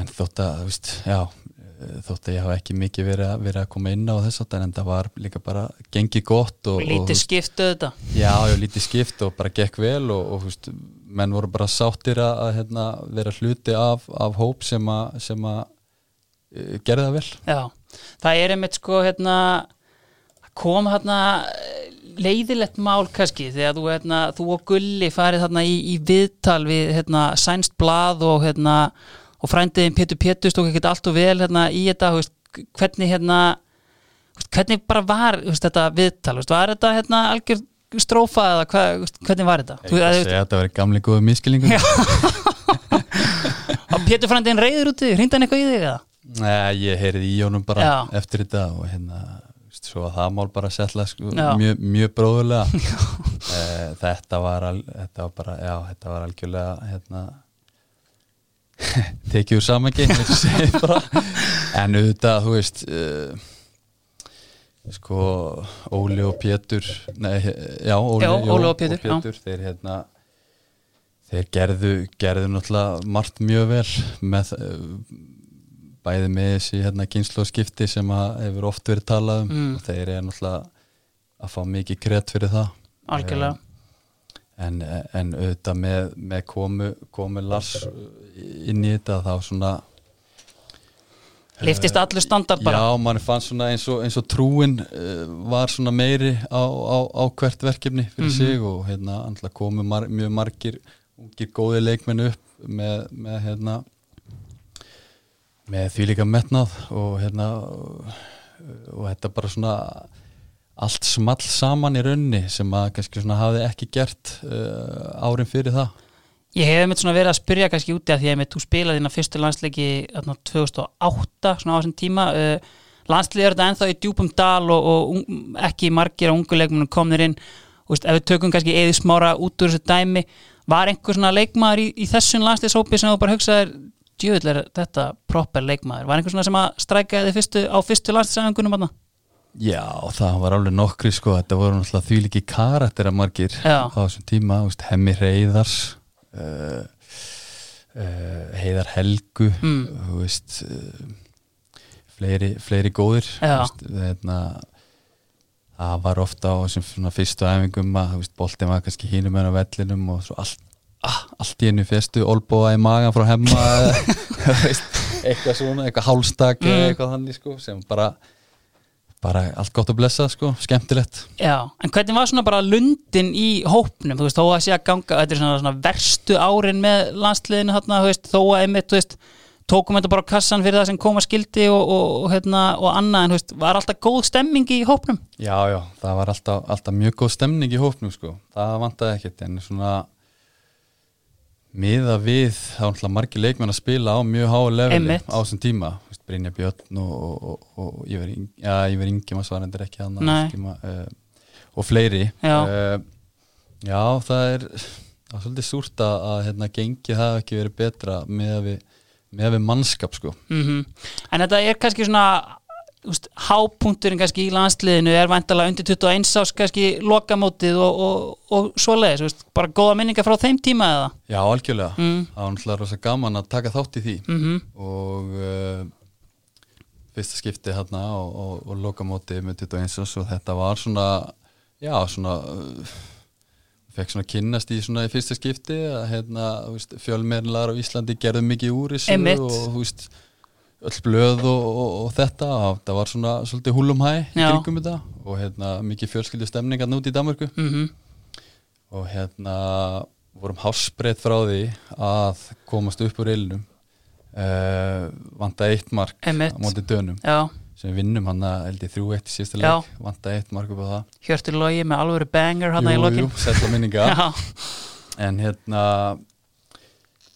en þótt að þú veist, já, þótt að ég hafa ekki mikið verið, verið að koma inn á þess að en það var líka bara gengið gott og, Lítið skiptu þetta Já, já, lítið skipt og bara gekk vel og, og veist, menn voru bara sáttir að, hérna, vera hluti af, af hóp sem að, uh, gerði það vel. Já, það er einmitt sko hérna kom hérna eh, leiðilegt mál kannski þegar þú, hérna, þú og Gulli farið í, í viðtal við hérna, sænst blað og hérna og frændiðin Pétur Pétur stók ekkert allt og vel hérna í þetta veist, hvernig hérna veist, hvernig bara var veist, þetta viðtal, veist, var þetta hérna algjör strófa eða veist, hvernig var þetta? Ég ekki að þetta verið gamli góðu miskilningur. að Pétur frændiðin reyður út í, hrýndi hann eitthvað í þig eða? Nei, ég heyrði í honum bara Já. eftir þetta og hérna, veist, svo að það mál bara setla sko, mjög, mjög bróðulega. uh, þetta, var al, þetta var bara, já, þetta var algjörlega, hérna, tekið úr og bara. En auðvitað, þú veist, uh, sko Óli og Pétur nei, já, Óli, Já, Óli og Pétur, já. þeir hérna þeir gerðu, gerðu náttúrulega margt mjög vel með eh, bæði með þessi hérna kynnslóðskipti sem að hefur oft verið talað um Mm. og þeir eru náttúrulega að fá mikið kredd fyrir það Algjörlega en, en auðvitað með, með komu, komu Lars inn í þetta þá svona Liftist allur standard bara Já, mann fann svona eins og, eins og trúin uh, var svona meiri á, á, á hvert verkefni fyrir Mhm. sig og hérna andla komu mar mjög margir ungir góði leikmenn upp með, með hérna með því líka metnað og hérna og, og þetta bara svona allt small saman í raunni sem að kannski svona hafði ekki gert uh, árin fyrir það Ég hef mitt svona verið að spyrja kannski úti að því að þú spilaði þína fyrstu landsleiki þarna 2008 svona á þessum tíma uh, landsleiki er þetta ennþá í djúpum dal og, og un, ekki margir á unguleikmunum komnir inn og veist, ef við tökum kannski eði smára út úr þessu dæmi var einhver svona leikmaður í, í þessum landsleikshópi sem þú bara hugsaðir djöðl er þetta proper leikmaður var einhver svona sem að stræka þið fyrstu, á fyrstu landsleiksaðingunum þarna? Já, það var alveg nokkri sko, þetta voru náttúrulega því líki karakter að margir Já. á þessum tíma, veist, Hemmi Reyðars uh, uh, Heiðar Helgu Mm. þú veist uh, fleiri, fleiri góðir veist, þeirna, það var ofta á svona fyrstu æfingum að boltin var kannski hínum en á vellinum og svo allt ah, allt í hennu fyrstu, olbóa í magan frá hemma þú veist, eitthvað svona, eitthvað hálstak Mm. eitthvað þannig sko, sem bara bara allt gott að blessa sko, skemmtilegt. Já, en hvernig var svona bara lundin í hópnum, þú veist, þó að sé að ganga þetta er svona, svona verstu árin með landsliðinu þarna, þú veist, þó að einmitt, þú veist tókum þetta bara á kassan fyrir það sem koma skildi og, og, hérna, og annað, en veist, var alltaf góð stemming í hópnum? Já, já, það var alltaf, alltaf mjög góð stemning í hópnum sko, það vantaði ekkert en svona miða við, það var alltaf margir leikmenn að spila á mjög háu leveli á þessum tíma, Brynja Björn og, og, og, og Ívar Ing- já, Ívar Ingjum var endur ekki hann Nei. tíma, uh, og fleiri. Já. Eh, já, það er það er svolítið súrt að, að hérna, gengi það ekki verið betra með við, með við mannskap sko. Mm En þetta er kannski svona hápunkturinn kannski í landsliðinu er væntalega undir 21 ás kannski lokamótið og, og, og svoleiðis, úst, bara góða minningar frá þeim tíma eða? Já, algjörlega, Mm. það var náttúrulega rosa gaman að taka þátt í því Mm og uh, fyrsta skipti hérna og, og, og lokamóti með 21 árs og þetta var svona já svona uh, fekk svona kynnast í svona í fyrsta skipti að hérna veist, fjölmiðlar á Íslandi gerðu mikið úr þessu og þú veist öll blöð og, og, og þetta það var svona svolítið húlum hæ í Já. kringum þetta og hérna mikið fjölskyldu stemningar út í Danmörku. -hmm. og hérna vorum hásbreytt frá því að komast upp úr eilinum uh, vantaði eitt mark á móti dönum Já, sem vinnum hann að held ég þrjú eitt í síðasta Já. leik vantaði eitt mark upp á það. Hjörtur Logi með alvöru banger hann í lokin. sætla minninga en hérna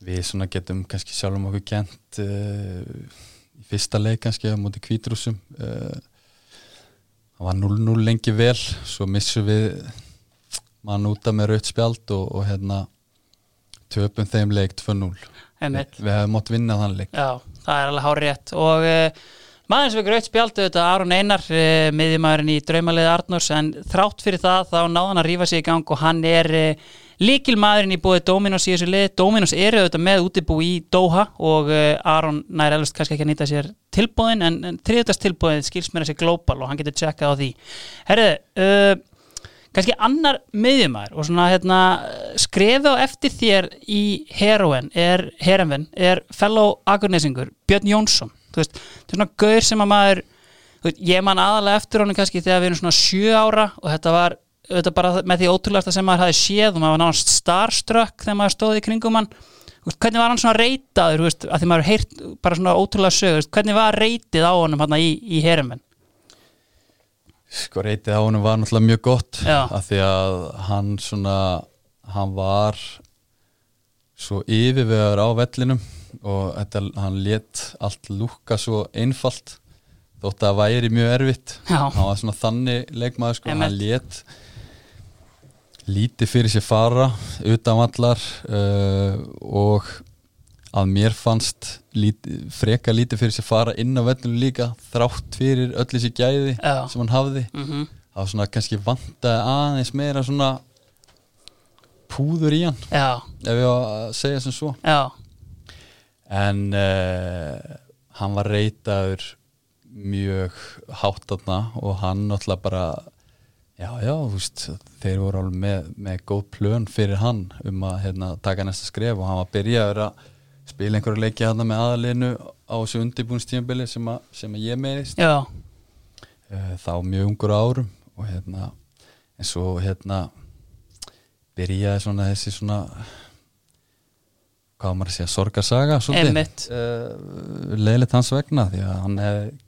við svona getum kannski sjálfum okkur kent uh, í fyrsta leik kannski á móti kvítrúsum uh, það var 0-0 lengi vel svo missum við mann úta með raut spjald og, og hérna töpum þeim leik 2-0 einmitt. Við hefum mótt vinna þann leik. Já, það er alveg hár rétt og uh, maður sem við gröitt spjaldu þetta Aron Einar, uh, miðjumæðurinn í draumaliði Arnórs en þrátt fyrir það þá náði hann að rífa sig í gang og hann er uh, líkilmaðurinn í búið Dominos í þessu lið Dominos eru auðvitað með útibú í Doha og uh, Aron nær elvist kannski ekki að nýta sér tilbúðin en, en þriðutast tilbúðin skils mér þessi global og hann getur tjekkað á því. Herðu, uh, kannski annar miðjumæður og svona hérna skrefi á eftir þér í Heroen er, Heroen, er fellow agurnesingur Björn Jónsson þú veist, þetta er svona gaur sem að maður veist, ég man aðalega eftir honum kannski þegar við erum svona sjö ára og þetta var þetta bara með því ótrúlegasta sem maður hafi séð og maður var náttúrulega starstruck þegar maður stóði í kringum hann. Veist, hvernig var hann svona reytaður veist, að því maður heyrt bara svona ótrúlega sög hvernig var reytið á honum hann í, í Heroen sko reytið á honum var náttúrulega mjög gott Já. af því að hann svona hann var svo yfirvegar á vellinum og þetta, hann let allt lúka svo einfalt þótt að væri mjög erfitt. Já. hann var svona þannig leikmaður sko, hann let lítið fyrir sér fara utan vallar uh, og að mér fannst lítið, freka lítið fyrir sér fara inn á vellinu líka þrátt fyrir öll þessi gæði Já. sem hann hafði. Mm það var svona kannski vantaði aðeins meira svona púður í hann Já, ef ég á að segja sem svo. Já, en uh, hann var reytaður mjög háttatna og hann náttúrulega bara já já, þú veist, þeir voru alveg með, með góð plön fyrir hann um að hérna, taka næsta skref og hann var byrjaður að spila einhverju leiki hann með aðalinu á þessu undirbúinstímabili sem, að- sem að ég meðist uh, þá mjög ungur árum og hérna en svo hérna byrjaði svona þessi svona hvað maður að segja, sorgarsaga Einmitt. svolítið uh, leiðilegt hans vegna því að hann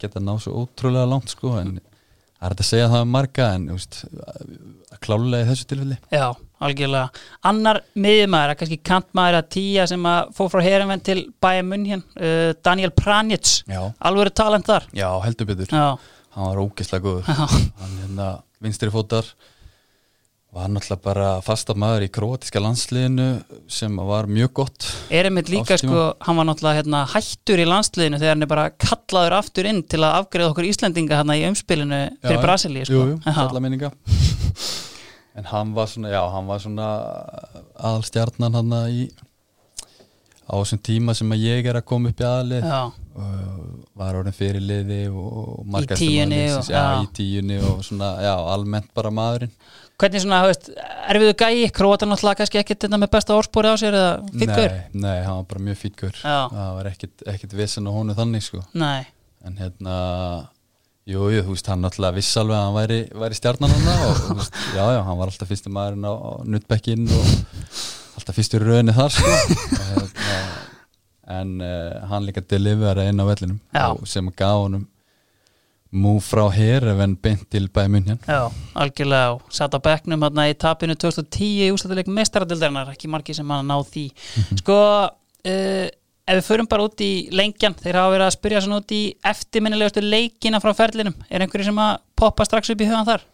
getað náð svo ótrúlega langt sko en það er hægt að segja það um marga en veist, að klálega í þessu tilfelli. Já, algjörlega. Annar miðjumæður, að kannski kantmaður að tíja sem að fór frá herumvenn til munn hér, uh, Daniel Pranjic, alveg talent þar. já heldur betur. Já, hann var ógeðslega góður. Hann hérna vinstri fótar var náttúrulega bara fasta maður í króatíska landsliðinu sem var mjög gott er einmitt líka sko, hann var náttúrulega hérna, hættur í landsliðinu þegar hann er bara kallaður aftur inn til að afgreða okkur Íslendinga hérna í umspilinu fyrir Brasilíu sko. jú, jú, Já. alla minninga. En hann var svona, já, hann var svona aðalstjarnan hann í á þessum tíma sem að ég er að koma upp í aðlið var orðin fyrir liði og tíunni og- í tíunni og svona, já, almennt bara maðurinn hvernig svona, veist, erfiðu gæi? Króatan náttúrulega kannski ekkert þetta með besta orðspóri á sér eða fitgur? nei, nei, hann var bara mjög fítgur Já. það var ekkit, ekkit vesen á honum þannig sko. Nei, en hérna jú, jú, þú veist, hann náttúrulega viss alveg að hann væri, væri stjarnan hann og þú veist, já, já, hann var alltaf fyrsti maðurinn á, á nuttbekkinn og alltaf fyrstur í rauninni þar sko. Hérna, en uh, hann líka delivera inn á vellinum og sem gaf honum mú frá hér ef en beint til bæði munjan já, algjörlega og satt á bekknum hérna í tapinu 2010 í ústættileik mestaradildarinnar, ekki margi sem hann ná því. Sko uh, ef við förum bara út í lengjan þeir hafa verið að spyrja svona út í eftirminnilegustu leikina frá ferlinum, er einhverju sem að poppa strax upp í hugan þar?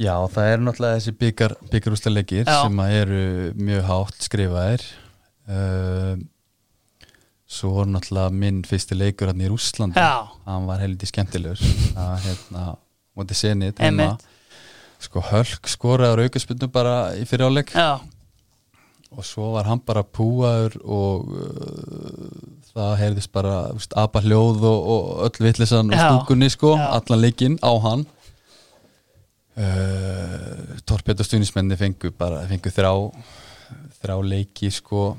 Já, það eru náttúrulega þessi byggar, byggarúsleikir Já. sem að eru mjög hátt skrifaðir. Uh, Svo voru náttúrulega minn fyrsti leikur hann í Rússlandi. Já. Hann var heldur skemmtilegur. Að hérna, móti senið Einmitt. Sko Hölk skoraður aukaspundum bara í fyriráleik og svo var hann bara púaður og uh, það heyrðist bara úst, apa hljóð og, og öll vittlisann og stúkunni sko, Já. allan leikinn á hann. Uh, Torpet og stunismenni fengu bara fengu þrá þrá leiki sko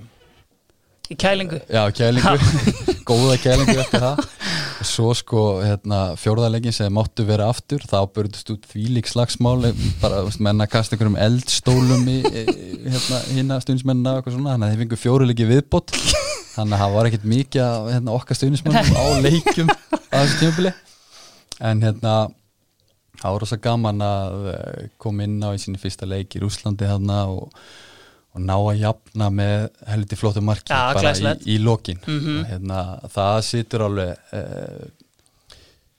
í kælingu. Já, kælingu, góða kælingu eftir það. Og svo sko hérna, fjórðarleikin sem máttu vera aftur þá börjast út þvílík slagsmál bara menna að kasta einhverjum eldstólum í, hérna, hérna svona, þannig að þeir fengu fjóruleiki viðbót. Þannig að það var ekkert mikið af hérna, okkar stunismennum á leikjum á þessu tímabili. En hérna það var rosa gaman að eh, koma inn á í sinni fyrsta leik í Rúslandi hérna og, og ná að jafna með helviti flottu marki Já, bara í, í lokin Mhm. og hérna, það situr alveg uh,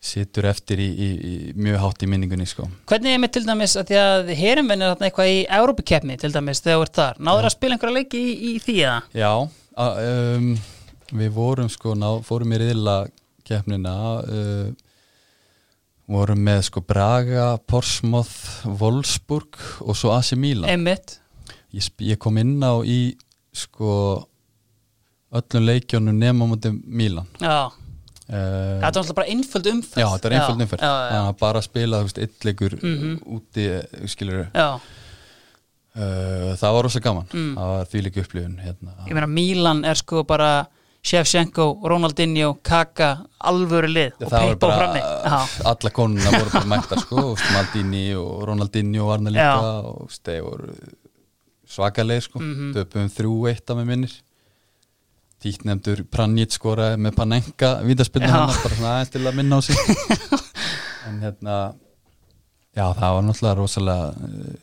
situr eftir í, í, í mjög hátt í minningunni sko. Hvernig er með til dæmis að því að herimvenn er eitthvað í Európikeppni til dæmis þegar þú ert þar, náður að spila einhverja leiki í, í því eða? Já, a, um, við vorum sko, ná, fórum í riðla keppnina uh, vorum með sko Braga, Portsmouth, Wolfsburg og svo AC Milan Einmitt, ég, ég kom inn á í sko öllum leikjónum nema á móti Milan já, uh, þetta var alltaf bara einföld umferð. Já, þetta er einföld umferð. Já, já, Þannig að bara spila, þú veist, eitt leikur Mhm. úti, skilur já, uh, Það var rosa gaman. Mm. Það var því líka upplifun hérna. ég meina Milan er sko bara Shevchenko, Ronaldinho, Kaka alvöru lið og Það var Peipo bara, frammi. Já, alla konuna voru bara mættar sko, Maldini og Ronaldinho hann líka Já. og þeir voru svakalegir sko, Mhm. döpum þrjú eitt af með minnir. Títnefndur Pranjic skoraði með Panenka vítaspilna hann bara svona aðeins til að minna á sig. En hérna já, það var náttúrulega rosalega uh,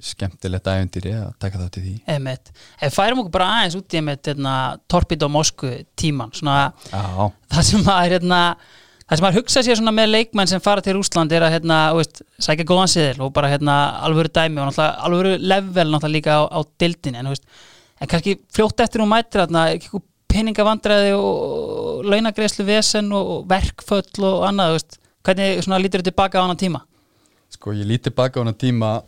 skemmtilegt ævendýri að taka það til því. Einmitt. Ef færum okkur bara aðeins út í einmitt hérna, Torpedo Moskvu tíman svona Já, það sem maður hérna, það sem maður hugsa sér svona með leikmenn sem fara til Rúsland er að hérna, veist, sækja góðan siðil og bara hérna, alvöru dæmi og náttúrulega alvöru level náttúrulega líka á, á dildin en, veist, en kannski fljótt eftir hún mætir eitthvað peningavandræði og launagreislu vesen og, verkföll og annað, veist, hvernig lítur þetta tilbaka á annan tíma? sko ég líti baka á hana tíma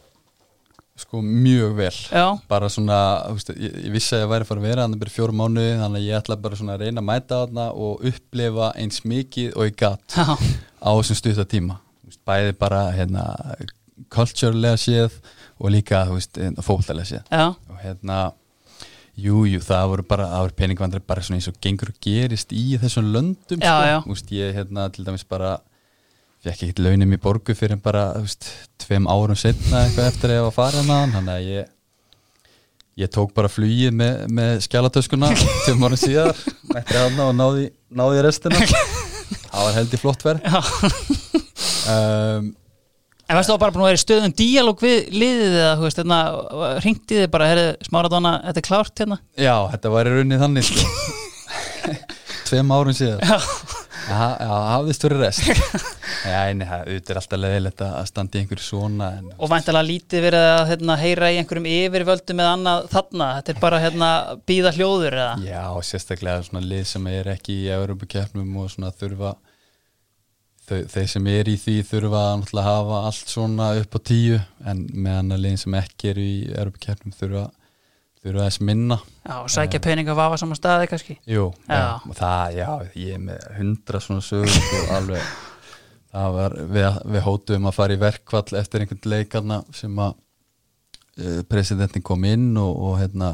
sko mjög vel. Já, bara svona, veist, ég, ég vissi að ég væri að fara að vera þannig bara fjórum mánuði, þannig að ég ætla bara svona að reyna að mæta þarna og upplifa eins mikið og ég gatt já, á þessum stutta tíma. Þú veist, bæði bara hérna culturelega séð og líka veist, fótalega séð. Já, og hérna Jú, jú, það voru bara, það voru peningvandri bara svona eins og gengur og gerist í þessum löndum sko. Þú veist, ég hérna til dæmis bara fekk ekkert launum í borgu fyrir bara, veist, tveim árum setna eitthvað eftir að ég var að fara með hann, þannig að ég ég tók bara flugið með, með skjálatöskuna tveim árum síðar mætti hana og náði, náði restina það var heldur flott verð um, En varstu þá bara búin að vera í stöðum díalóg við liðið eða, þú veist, hérna, ringdi þið bara, herri, smáradóna, þetta er klárt hérna? já, þetta var í rauninni þannig sko. tveim árum síðar Já. Já, hafðist fyrir rest það auðvitað er alltaf leðilegt að standa í einhverju svona en, Og væntalega lítið verið að hérna, heyra í einhverjum yfirvöldum eða annað þarna, þetta er bara hérna, býða hljóður eða? Já, sérstaklega svona lið sem er ekki í Európa-keppnum og svona þurfa þau, þeir sem er í því þurfa að hafa allt svona upp á tíu en meðan að liðin sem ekki er í Európa-keppnum þurfa þurfa þess minna Já, og sækja peninga vafa saman staði kannski? Jú, Já. já. það, já, ég er með hundra svona sögur og alveg það var, við, við hótuðum að fara í verkvall eftir einhvern leikarna sem að uh, presidentin kom inn og, og hérna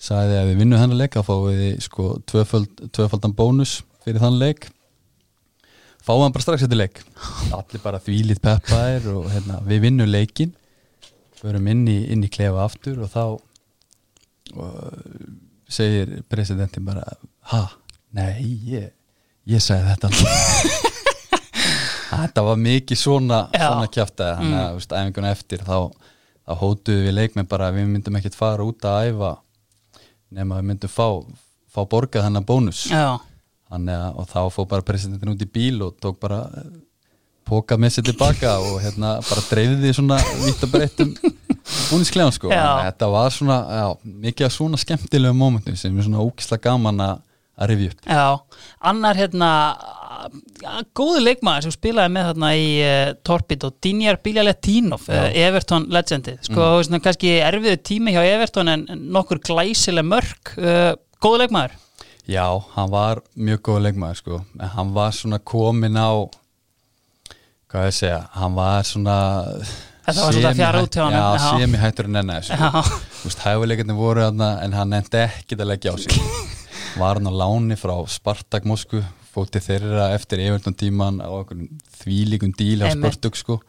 sagði að við vinnum hennar leik að fáum við sko tvöföld, tvöfaldan bónus fyrir þann leik fáum hann bara strax eftir leik allir bara þvílið peppaðir og hérna, við vinnum leikin förum inn í, inn í klefa aftur og þá og segir presidentin bara ha, nei, ég ég sagði þetta alveg þetta var mikið svona svona kjaftaði, þannig að mm. æfinguna eftir þá, þá hótuðu við leikmenn bara að við myndum ekkert fara út að æfa nema við myndum fá fá borgað hennar bónus. Já, Þannig að, og þá fór bara presidentin út í bíl og tók bara eh, póka með sér tilbaka og hérna bara dreifði því svona vitt og breyttum búniskleðan sko. Þetta var svona, já, mikið af svona skemmtilegu momentum sem er svona ógislega gaman að rifja upp. já, annar hérna góðu leikmaður sem spilaði með þarna í uh, Torpid og Dinjar Biljaletínov, uh, Everton legendið, sko, mm. svona, kannski erfiðu tími hjá Everton en nokkur glæsileg mörk, uh, góðu leikmaður Já, hann var mjög góð leikmaður sko, en hann var svona komin á hvað ég segja, hann var svona Þetta var að fjara út hjá honum, Já, já. sem ég hættur að nenni þessu hæfuleikarnir voru þarna en hann nefndi ekkit að leggja á sig. Var hann á láni frá Spartak Moskvu, fóti þeirra eftir Everton tíman á okkur þvílíkum díl á. Spartak sko.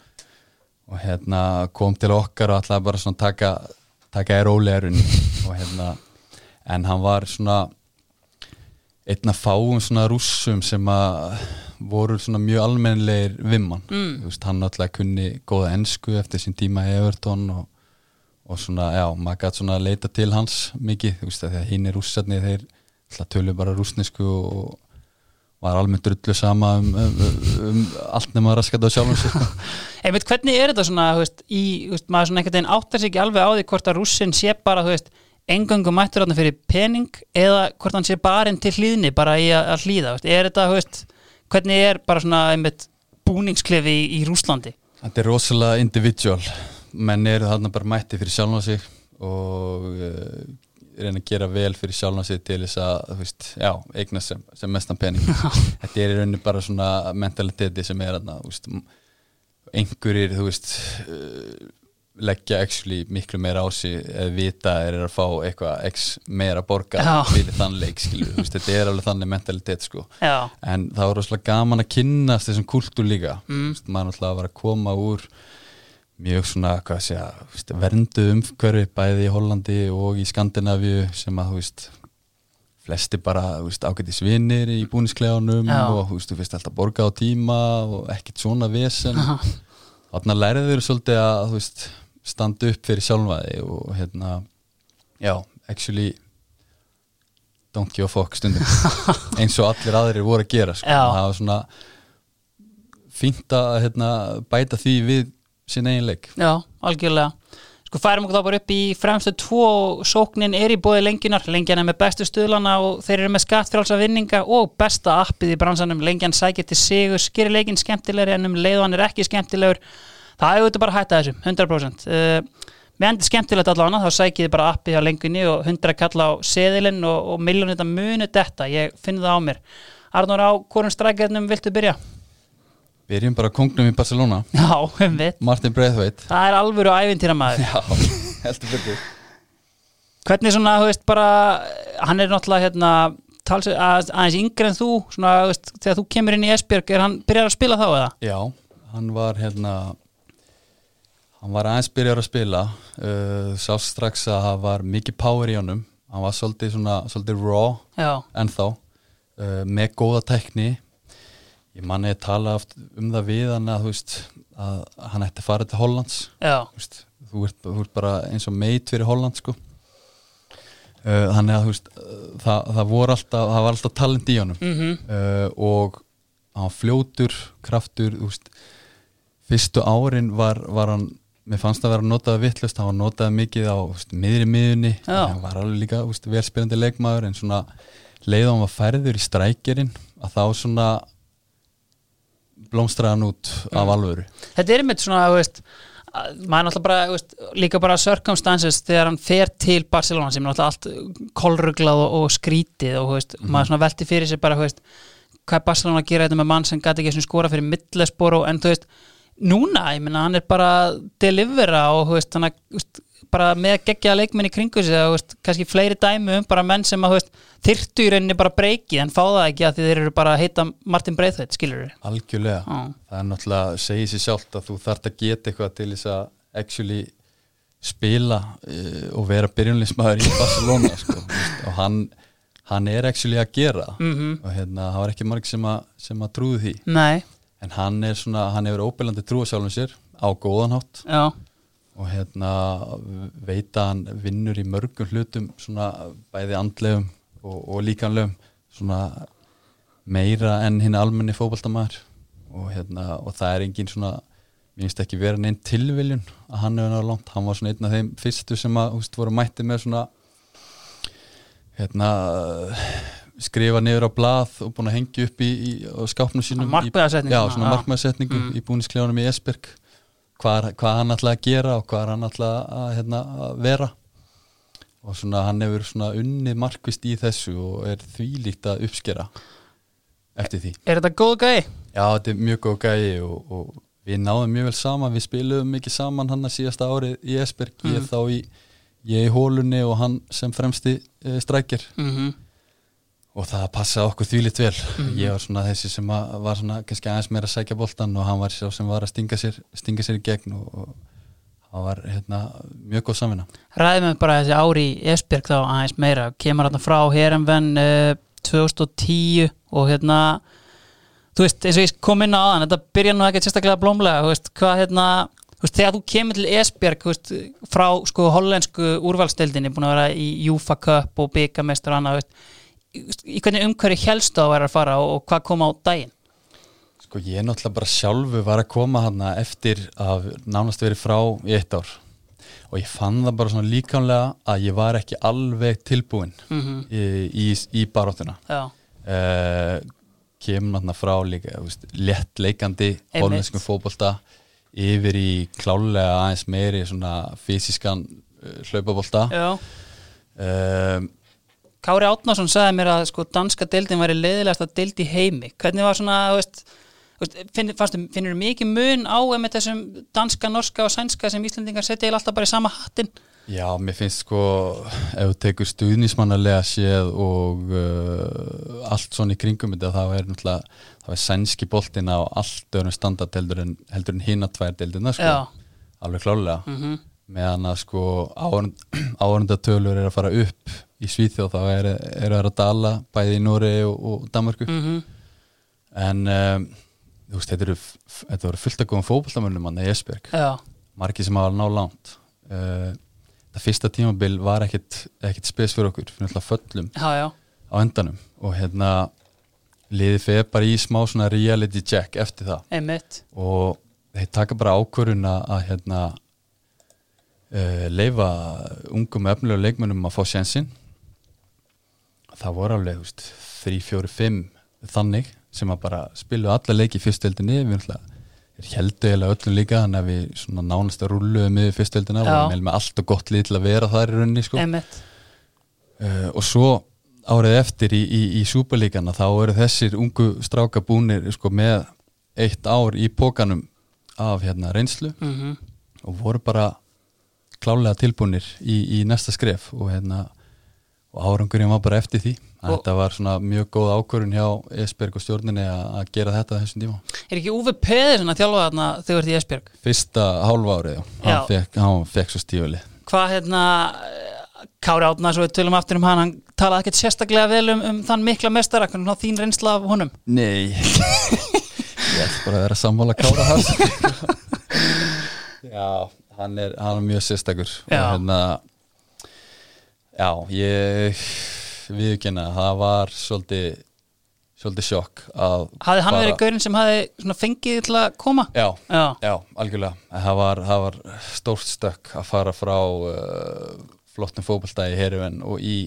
Og hérna kom til okkar og ætlaði bara svona taka taka er ólegarun og hérna en hann var svona einn af fáum svona rússum sem að voru svona mjög almennlegir vimman mm. veist, hann náttúrulega kunni góða ensku eftir sín tíma Everton og, og svona, já, maður gæti svona að leita til hans mikið, þú veist, að hinn er rússarnir þeir alltaf tölu bara rússnesku og var almennt drullu sama um, um, um, um allt nema raskat á sjálfum sko. Einmitt, hvernig er þetta svona, þú veist, í, þú veist, maður svona einhvern veginn áttar sig ekki alveg á því hvort að rússin sé bara, þú veist, engöngu mættur þarna fyrir pening eða hvort hann sé barinn til hlýðni bara í að, að hlýða, veist, er þetta, veist, hvernig er bara svona, einmitt, búningsklefi í, í Rúslandi? Þetta er rosalega individual. Menn eru þarna bara mætti fyrir sjálfan sig og uh, reyna að gera vel fyrir sjálfan sig til þess að veist, já, eigna sem, sem mestan pening. Þetta er í rauninni bara svona mentaliteti sem er þarna einhverjir, þú veist uh, leggja actually miklu meira á sig eða vita að eru að fá eitthvað x meira borga Já. fyrir þann leik veist, þetta er alveg þannig mentalitet sko en það var rosalega gaman að kynnast þessum kultúr líka mm. maður náttúrulega var að koma úr mjög svona, að segja veist, verndu umhverfi bæði í Hollandi og í Skandinavíu sem að veist flesti bara, þú veist, ágætis vinnir í búniskleganum og þú veist, þú veist alltaf borga á tíma og ekkert svona vesen þarna lærið þeir svolítið að þú veist, standa upp fyrir sjálfvæði og hérna já, actually don't give a fuck stundum. Eins og allir aðrir voru að gera sko. Það var svona fínt að hérna, bæta því við sinn eigin leik. Já, algjörlega. Sko færum okkur þá bara upp í fremstu tvo og sóknin er í bóði lengjunar. Lengjan er með bestu stuðlana og þeir eru með skattfrálsa vinninga og besta appið í bransanum. Lengjan sækir til sigur, skerir leikin skemmtilegri en um leið og hann er ekki skemmtilegur það er auðvitað bara að hætta þessu, 100% uh, með endur skemmtilegt allavega þá sækir þið bara appið á lengjunni og 100 kalla á seðilinn og, og miljónir þetta munu þetta, ég finn það á mér. Arnur á hvorum strækjarnum viltu byrja? Byrjum bara kongnum í Barcelona. Já, um við. Martin Breithwaite Það er alvöru ævintýra maður Já, heldur fyrir Hvernig svona, þú veist, bara hann er náttúrulega hérna tals, að, aðeins yngri en þú svona, veist, þegar þú kemur inn í Esbjörg er hann byrjar að spila þá eða? Já, hann var hérna hann var aðeins byrjar að spila uh, sá strax að það var mikið power í honum. Hann var svolítið svona, svolítið raw já, ennþá uh, með góða tekni ég manni að tala um það við hann að veist að hann ætti að fara til Hollands. Veist, þú ert, þú ert bara eins og meit fyrir Holland sko. Uh, þannig að veist uh, það, það alltaf, það var alltaf talent í honum. Mhm, uh, og hann fljótur, kraftur fyrstu árin var, var hann mér fannst að vera notað vittlust, hann var notað mikið á veist, miðri miðunni, hann var alveg líka velspyrandi leikmaður en svona leið og hann var færður í strækjerinn að þá svona blómstraði hann út af alvöru. Þetta er einmitt svona, veist að- maður náttúrulega bara, veist, líka bara circumstances þegar hann fer til Barcelona sem er náttúrulega allt kolruglað og, og skrítið og, veist, maður svona velti fyrir sig bara, hvað er Barcelona að gera þetta með mann sem gæti ekki skora fyrir millesporo en þú veist, núna, ég meina hann er bara að delivera og veist, að þú veist, bara með geggja leikmenn í kringu sig og veist, kannski fleiri dæmi um bara menn sem að, þyrtu í rauninni bara breykið en fá það ekki að þeir eru bara að heita Martin Breithveit, skilur við algjörlega. Já. það er náttúrulega, segir sér sjálft að þú þarft að geta eitthvað til þess að actually spila uh, og vera byrjunlismæður í Barcelona sko, og hann, hann er actually að gera. Mm og hérna, það var ekki marg sem að, sem að trúðu því. Nei, en hann er svona, hann hefur óbyrlandi trúa sjálfum sér á góðan hátt. Já, og hérna veit að hann vinnur í mörgum hlutum svona bæði andlegum og, og líkanlegum svona meira enn hinn almenni fótboltamaður. Og hérna og það er engin svona mér finnst ekki vera neinn tilviljun að hann hefur náða langt, hann var svona einn af þeim fyrstu sem að húst voru mætti með svona hérna skrifa niður á blað og búin að hengja upp í, í skápnum sínum í- Markmiðasetningu já, svona, markmiðasetningu Mm. í búnisklefanum í Esberg hvað, hvað hann ætlaði að gera og hvað hann ætlaði að, hérna, að vera og svona hann hefur svona unnið markvist í þessu og er þvílíkt að uppskera eftir því. Er þetta góð gæi? Já, þetta er mjög góð gæi og, og við náðum mjög vel saman, við spiluðum mikið saman hann að síðasta árið í Esberg ég Mhm. þá í, ég í hólunni og hann sem fremsti e, strækir Mm og það passaði okkur þvílitt vel. Ég var svona þessi sem að, var svona kannski aðeins meira að sækja boltan og hann var sá sem var að stinga sér, stinga sér í gegn og, og það var hérna, mjög góð samvinna. Ræðum við bara þessi ári í Esbjörg þá aðeins meira. Kemur hérna frá Herenven uh, 2010 og hérna þú veist, eins og ég kom inn á aðan þetta byrja nú ekkert sérstaklega blómlega þú veist, hvað hérna þú veist, þegar þú kemur til Esbjörg þú veist, frá sko hollensku úrvalstildinni búin að vera í Þú í hvernig umhverju helstu að vera að fara og, hvað kom á daginn? Sko ég náttúrulega bara sjálfu var að koma hann eftir að nánast verið frá í eitt ár. Og ég fann það bara svona líkanlega að ég var ekki alveg tilbúin mm í, í, í baráttuna. Já, uh, kemur náttúrulega frá líka þú veist, létt leikandi Einmitt. hollenskum fótbolta yfir í klálega aðeins meiri svona fysiskan uh, hlaupabólta. Já. Um, Kári Átnason sagði mér að sko danska deildin væri leiðilegast að deild í heimi. Hvernig var svona, þú veist, þú finn, fannstu, finnur mikið mun á með þessum danska, norska og sænska sem Íslandingar setja alltaf bara í sama hattin Já, mér finnst sko ef þú tekur stuðnismannalega séð og uh, allt svona í kringum þetta þá er náttúrulega þá er sænski boltin á allt öðrum standard heldur en, heldur en hina tvær deildina sko, Já, alveg klálega mm meðan að sko áhörndatölur er að fara upp í Svíþjóð þá er, er að dala bæði í Nóri og, og Danmarku mm en um, þú veist, þetta eru þetta voru fullt að góðum fótboltamönnum hann í Esberg já, margir sem hafa ná langt. Uh, það fyrsta tímabil var ekkit, ekkit spes fyrir okkur. Fyrir alltaf föllum já, já. á endanum. Og hérna liði feð bara í smá svona reality check eftir það. Einmitt, og þeir taka bara ákvörun að hérna uh, leifa ungum efnilegu leikmönnum að fá sjensin það voru alveg þú veist, 3, 4, 5 þannig sem að bara spilu alla leiki í fyrstöldinni við náttúrulega heldu eiginlega öllum líka þannig að við svona nánast að rulluðum með fyrstöldina Já. og með allt og gott lið til að vera þar í rauninni sko. uh, og svo árið eftir í, í, í súperlíkana þá eru þessir ungu stráka búnir sko, með eitt ár í pókanum af hérna, reynslu mm og voru bara klálega tilbúnir í, í næsta skref og hérna og árangurinn var bara eftir því. Og- þetta var svona mjög góð ákvörun hjá Esberg og stjórninni að að gera þetta þessum tíma. Er ekki Úfi Peðurinn að þjálfa þarna þegar þú ert í Esbjörg? fyrsta hálfa árið, já, hann fekk, svo stífali Hvað hérna Kári Átna, svo við tölum aftur um hann hann talaði ekkert sérstaklega vel um, um þann mikla mestara, hvernig ná þín reynsla af honum? Nei. Ég ætla bara að vera að sammála kára hans Já, hann er, hann er mjög sérstakur. Og hérna Já, ég viðkynna, það var svolítið svolítið sjokk að Hafði hann fara- verið gaurinn sem svona fengið til að koma? Já, Já, já, algjörlega það var, það var stórt stökk að fara frá uh, flottum fótbolta í Herjuvin og í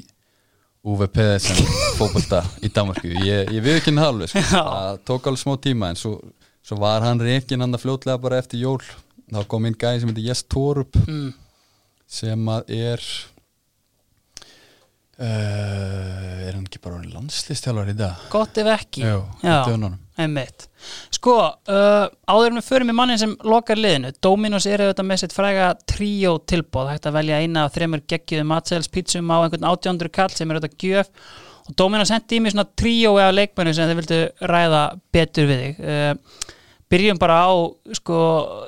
Uwe Pedersen fótbolta í Danmarku ég, ég viðkynna það alveg sko. Það tók alveg smá tíma en svo, svo var hann reikin hann að fljótlega bara eftir jól þá kom inn gæði sem heitir Jes Torup mm. sem að er uh, er hann ekki bara orðinn landslistjálfar í dag? Gott ef ekki. Jú, Já. Sko, uh, áður við förum í mannin sem lokar liðinu, Dominos er auðvitað með sitt fræga tríó tilbóð, hægt að velja eina af þremur geggjuðu matsels pítsum á einhvern 800 kall sem er auðvitað gjöf. Og Dominos hendi í mig svona tríó af leikmennu sem þið vildu ræða betur við þig. Uh, byrjum bara á, sko,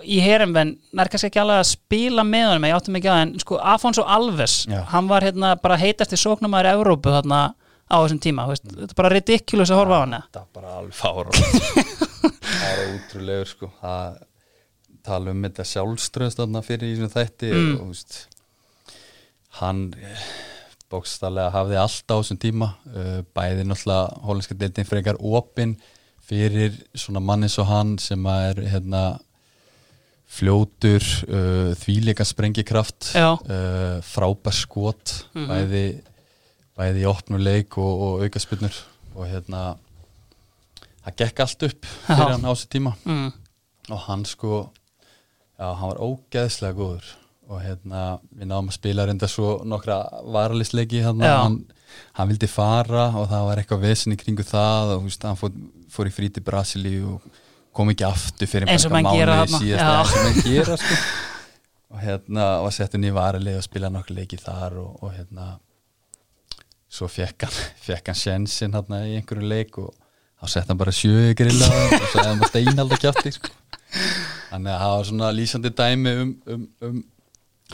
í herumvenn, nær kannski ekki alveg að spila með honum, ég áttum ekki að, en sko, Afonso Alves, Já. hann var hérna bara heitasti sóknumæður Evrópu þarna á þessum tíma, veist, þetta er bara ridiculous að horfa á hann. þetta er bara alveg fára það er útrúlegur sko það tala um þetta sjálfströðst þarna fyrir í þessum þætti Mm. og þú veist hann bókstallega hafði allt á þessum tíma uh, bæði náttúrulega hólenska deildin frekar opin fyrir svona manni svo hann sem er hérna fljótur uh, þvíleika sprengikraft uh, frábær skot Mhm. bæði, bæði í opnuleik og, og aukaspinnur og hérna það gekk allt upp fyrir Já. hann á þessu tíma Mm. og hann sko já, hann var ógeðslega góður og hérna, við náðum að spila reynda svo nokkra varalisleiki hérna, hann, hann vildi fara og það var eitthvað vesen í kringu það og veist, hann fór, fór í frí til Brasili og kom ekki aftur fyrir þarna, síðast og menn gera sko. og hérna var settur nýja varalið og spila nokkra leiki þar og, og hérna svo fekk hann, fekk hann sjensin hérna í einhverju leik og þá sett hann bara sjö í grilla og hefði hann steinalda kjátti sko. þannig að það var svona lýsandi dæmi um, um, um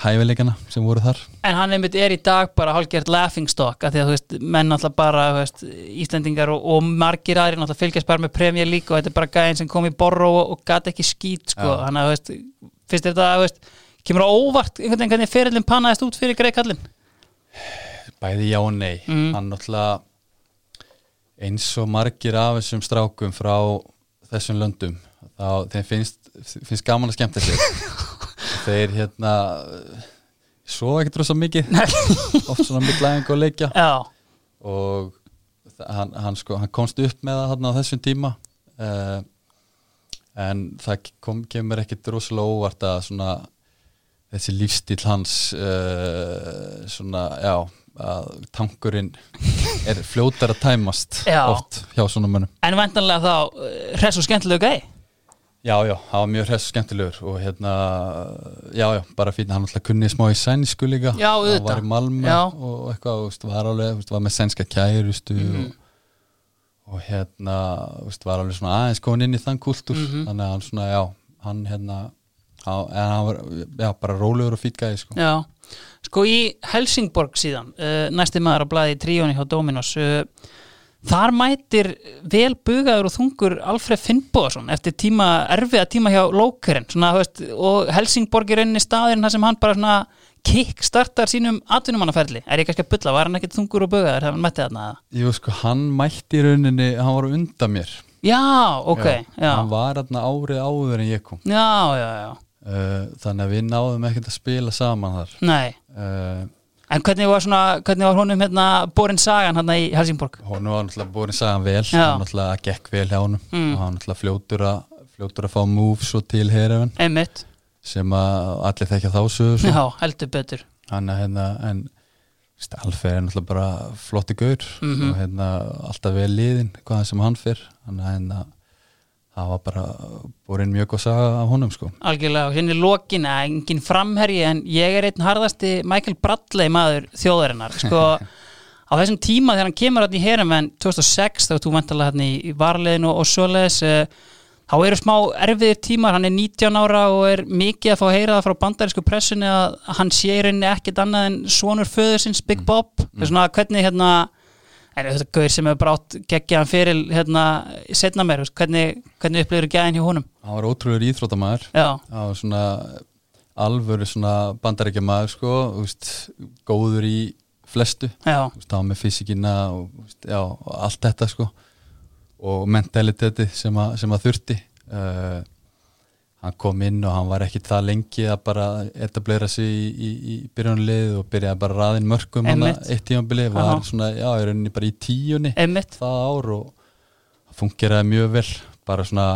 hæfileikana sem voru þar. En hann einmitt er í dag bara hálfgert laughing stock að því að þú veist, menn náttúrulega bara veist, Íslendingar og, og margir aðrir náttúrulega fylgjast bara með Premier League og þetta er bara gæðin sem kom í borro og, og gat ekki skít sko, hann að þú veist, er þetta þú veist, kemur á óvart einhvern veginn hvernig ferillin pannaðist út fyrir Greg Kallin bæði já og nei. Mm. hann náttúrulega eins og margir af þessum strákum frá þessum löndum þá þeim finnst, finnst gaman að skemmta sér þeir hérna svo ekkert rosa mikið. Oft svona miklæðing og leikja. Já, og hann, hann, sko, hann komst upp með það á þessum tíma. Uh, en það kom, kemur ekkit rosalega óvart að svona þessi lífstíl hans uh, svona, já að tankurinn er fljótar að tæmast Já. oft hjá svona mönnum. En vantanlega þá uh, hress og skemmtilegu gæði Já, já, það var mjög hress skemmtilegur og hérna, já, já, bara fyrir hann alltaf kunni smá í sænsku líka Já, auðvitað. var í Malmö Já. og eitthvað, þú veist, var alveg, þú veist, var með sænska kærustu Mhm. og, og hérna, þú veist, var alveg svona aðeins komin inn í þann kultúr Mhm. þannig að hann svona, já, hann hérna á, en hann var, já, bara rólegur og fýt gæði, sko Já, sko í Helsingborg síðan, uh, næsti maður á blaði í tríóni hjá Dominos uh, þar mætir vel bugaður og þungur Alfred Finnbóðarsson eftir tíma, erfiða tíma hjá veist, og Helsingborg er rauninni staðurinn þar sem hann bara kickstartar sínum atvinnumannaferli. Er ég kannski að bulla, var hann ekkert þungur og bugaður þegar hann mætti þarna? Jú, sko, hann mætti í rauninni, hann var undan mér. Já, ok, já, Hann var hérna árið áður en ég kom. Já, já, já, uh, þannig að við náðum ekkert að spila saman þar. Nei. Uh, En hvernig var svona, hvernig var honum hérna borin sagan hérna í Helsingborg? Hún var náttúrulega búin sagan vel Já. hann náttúrulega gekk vel hjá honum Mm. og hann náttúrulega fljótur að fljótur að fá moves og til herefin Einmitt, sem að allir þekkja þá sögur svo. já, heldur betur hann er hérna en Alfred er náttúrulega bara flotti gaur Mhm. og hérna alltaf vel liðin hvaðan sem hann fyrr hann er hérna það var bara búin mjög góð saga af honum sko. Algjörlega, og hérna í lokin að engin framherji en ég er einn harðasti Michael Bradley maður þjóðarinnar sko, á þessum tíma þegar hann kemur hann í herum en 2006 þegar þú vantalega hann í, í varlegin og, svoleiðis uh, þá eru smá erfiðir tímar, hann er 19 ára og er mikið að fá að heyra það frá bandarísku pressunni að hann sé í rauninni ekkit annað en svonur föður sinns Big Bob. Mm. svona hvernig hérna en þetta gauður sem hefur brátt geggjaðan fyrir hérna setna mér, hvernig, hvernig upplifur gæðin hjá honum? hann var ótrúlega íþróttamæður það var svona alvöru svona bandarækja maður sko, veist, góður í flestu, var með fysikina og, veist, já, og allt þetta sko og mentaliteti sem, að- sem að þurfti. Uh, hann kom inn og hann var ekki það lengi að bara etablera sig í, í, í byrjunlið og byrjaði bara raðin mörgum hann eitt tímabili, var Aha. svona, já, í rauninni bara í tíunni einmitt. það ár og það fungeraði mjög vel. Bara svona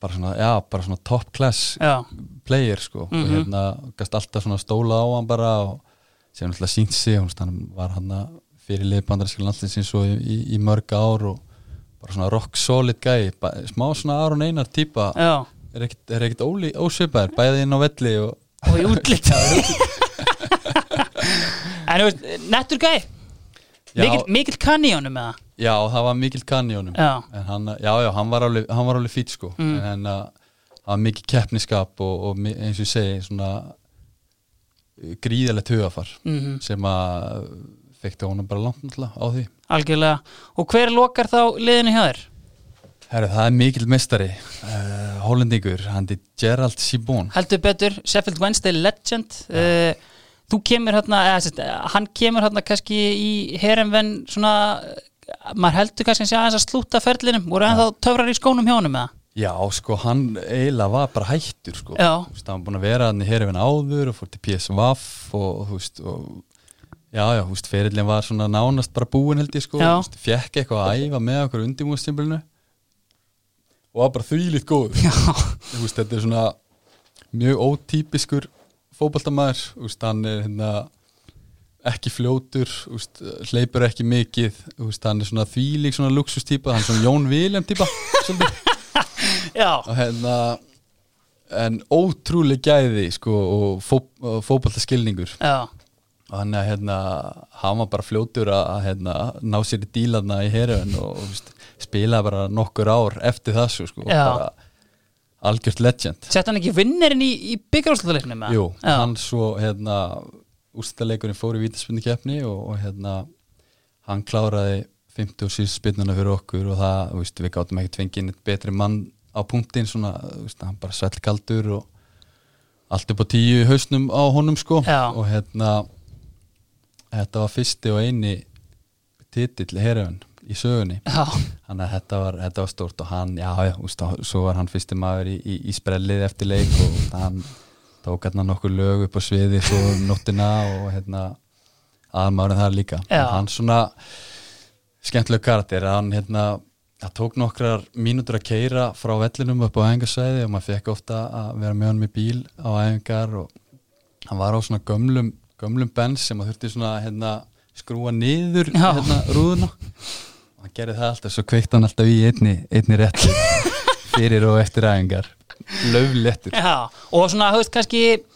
bara svona, já, bara svona top class Já, player sko. Og Mhm. hérna gæst alltaf svona stóla á hann bara og sem náttúrulega sínt sig. Hann var hann fyrir liðbandarinska landsliðsins og í, í, í mörg ár og bara svona rock solid gæi ba- smá svona Aron Einar típa já er ekkit, er ekkit óli, ósvipaður bæði inn á velli og og í útlitt En þú veist, nettur gæ Já. Mikill, mikill kann í honum með það já, það var mikill kann í honum Já. já, hann var alveg, hann var alveg fýt sko Mm. en hann var mikið keppniskap og, og eins og ég segi svona uh, gríðalegt hugafar mm sem að fekti honum bara langt náttúrulega á því Algjörlega Og hver lokar þá liðinu hjá þér? Herru, það er mikill mestari uh, Hollendingur, hann er Gerald Sibón Heldur betur, Sheffield Wednesday Legend uh, Þú kemur hérna eða, sest, Hann kemur hérna kannski í herumvenn svona maður heldur kannski að sé aðeins að slúta ferlinum voru ennþá töfrar í skónum með það Já, sko, hann eiginlega var bara hættur sko. Þú veist, hann var búin að vera hann í herifin áður og fór til PSVaf og, og þú veist og, já, já, þú veist, ferillin var svona nánast bara búin held ég sko, fekk eitthvað að æfa með okkur undirbúinstymbilinu og var bara þvílít góð veist, þetta er svona mjög þú veist, hann er hérna ekki fljótur, veist, hleypur ekki mikið, veist, hann er svona þvílík svona luxustýpa, hann er svona Jón Vilhelm týpa, og hérna en ótrúlega gæði sko og fó, fótboltaskilningur. Já, og hann að hérna hann var bara fljótur að hérna, ná sér í dílarna í heröfn og, og veist, spila bara nokkur ár eftir þessu sko Já. bara algjört legend sett hann ekki vinnerinn í, í byggjárslutaleiknum með Jú, já. hann svo hérna úrstæðleikurinn fór í vítaspinni keppni og, og hérna hann kláraði 50 og síðust spinnuna fyrir okkur og það, veist, við gáttum ekki tvengið neitt betri mann á punktinn svona, veist, hann bara svellkaldur og allt upp á tíu hausnum á honum sko Já. og hérna þetta var fyrsti og eini titill heröfn í sögunni. Þannig að þetta var, þetta var stórt og hann, já, já, úst, svo var hann fyrsti maður í, í, í sprellið eftir leik og hann tók hérna nokkur lög upp á sviði svo um nóttina og hérna aðmaðurinn það líka. Hann svona skemmtileg karakter, hann hérna, það tók nokkrar mínútur að keira frá vellinum upp á æfingarsæði og maður fekk ofta að vera með hann með bíl á æfingar og hann var á svona gömlum, gömlum bens sem að þurfti svona hérna skrúa niður hérna rúðuna hann gerði það alltaf, svo kveikt hann alltaf í einni, einni rétt fyrir og eftir æfingar löflettur já og svona, þú veist, kannski ég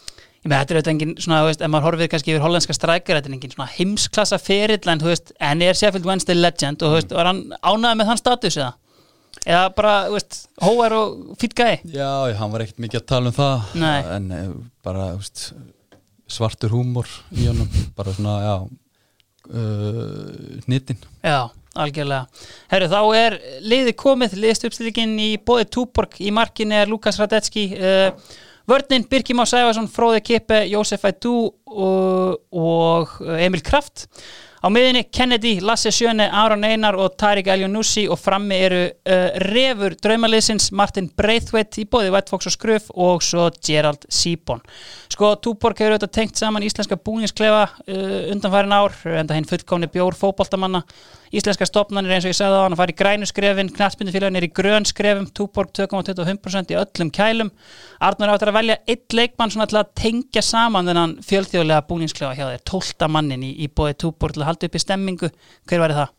með þetta er auðvitað engin svona, þú veist, ef maður horfir kannski yfir hollenska strækjar, þetta er engin svona heimsklassa ferill en, þú veist, en er Sheffield Wednesday legend og, þú veist, var hann ánægði með þann status eða? Eða bara, þú veist, hóar og fýtt gæði? Já, já, hann var ekkert mikið að tala um það Nei. en eh, bara þú veist, svartur húmor í honum bara svona, já uh, hnittin Já, algjörlega. Herru, þá er liðið komið, liðist uppstillingin í bóði Túborg, í markinni er Lukas Radetski, uh, vörnin Birkir Má Sæfarsson, Fróði Kippe, Jósef Ædú og, og Emil Kraft. Á miðinni Kennedy, Lasse Sjöne, Aron Einar og Tarik Eljónussi og frammi eru uh, refur draumaliðsins Martin Braithwaite í bóði White Fox og Skruf og svo Gerald Sibon. Sko, Túborg hefur auðvitað tengt saman íslenska búningsklefa uh, undanfærin ár, enda hinn fullkomni bjór fótboltamanna. Íslenska stopnarnir eins og ég sagði á hann að fara í grænu skrefin, knatsmyndufélagin er í grön skrefum, Túborg 2,25% í öllum kælum. Arnur áttur að velja eitt leikmann svona til að tengja saman þennan fjölþjóðlega búningsklefa hjá þér, tólta mannin í, í bóði Túborg til að halda upp í stemmingu. Hver væri það?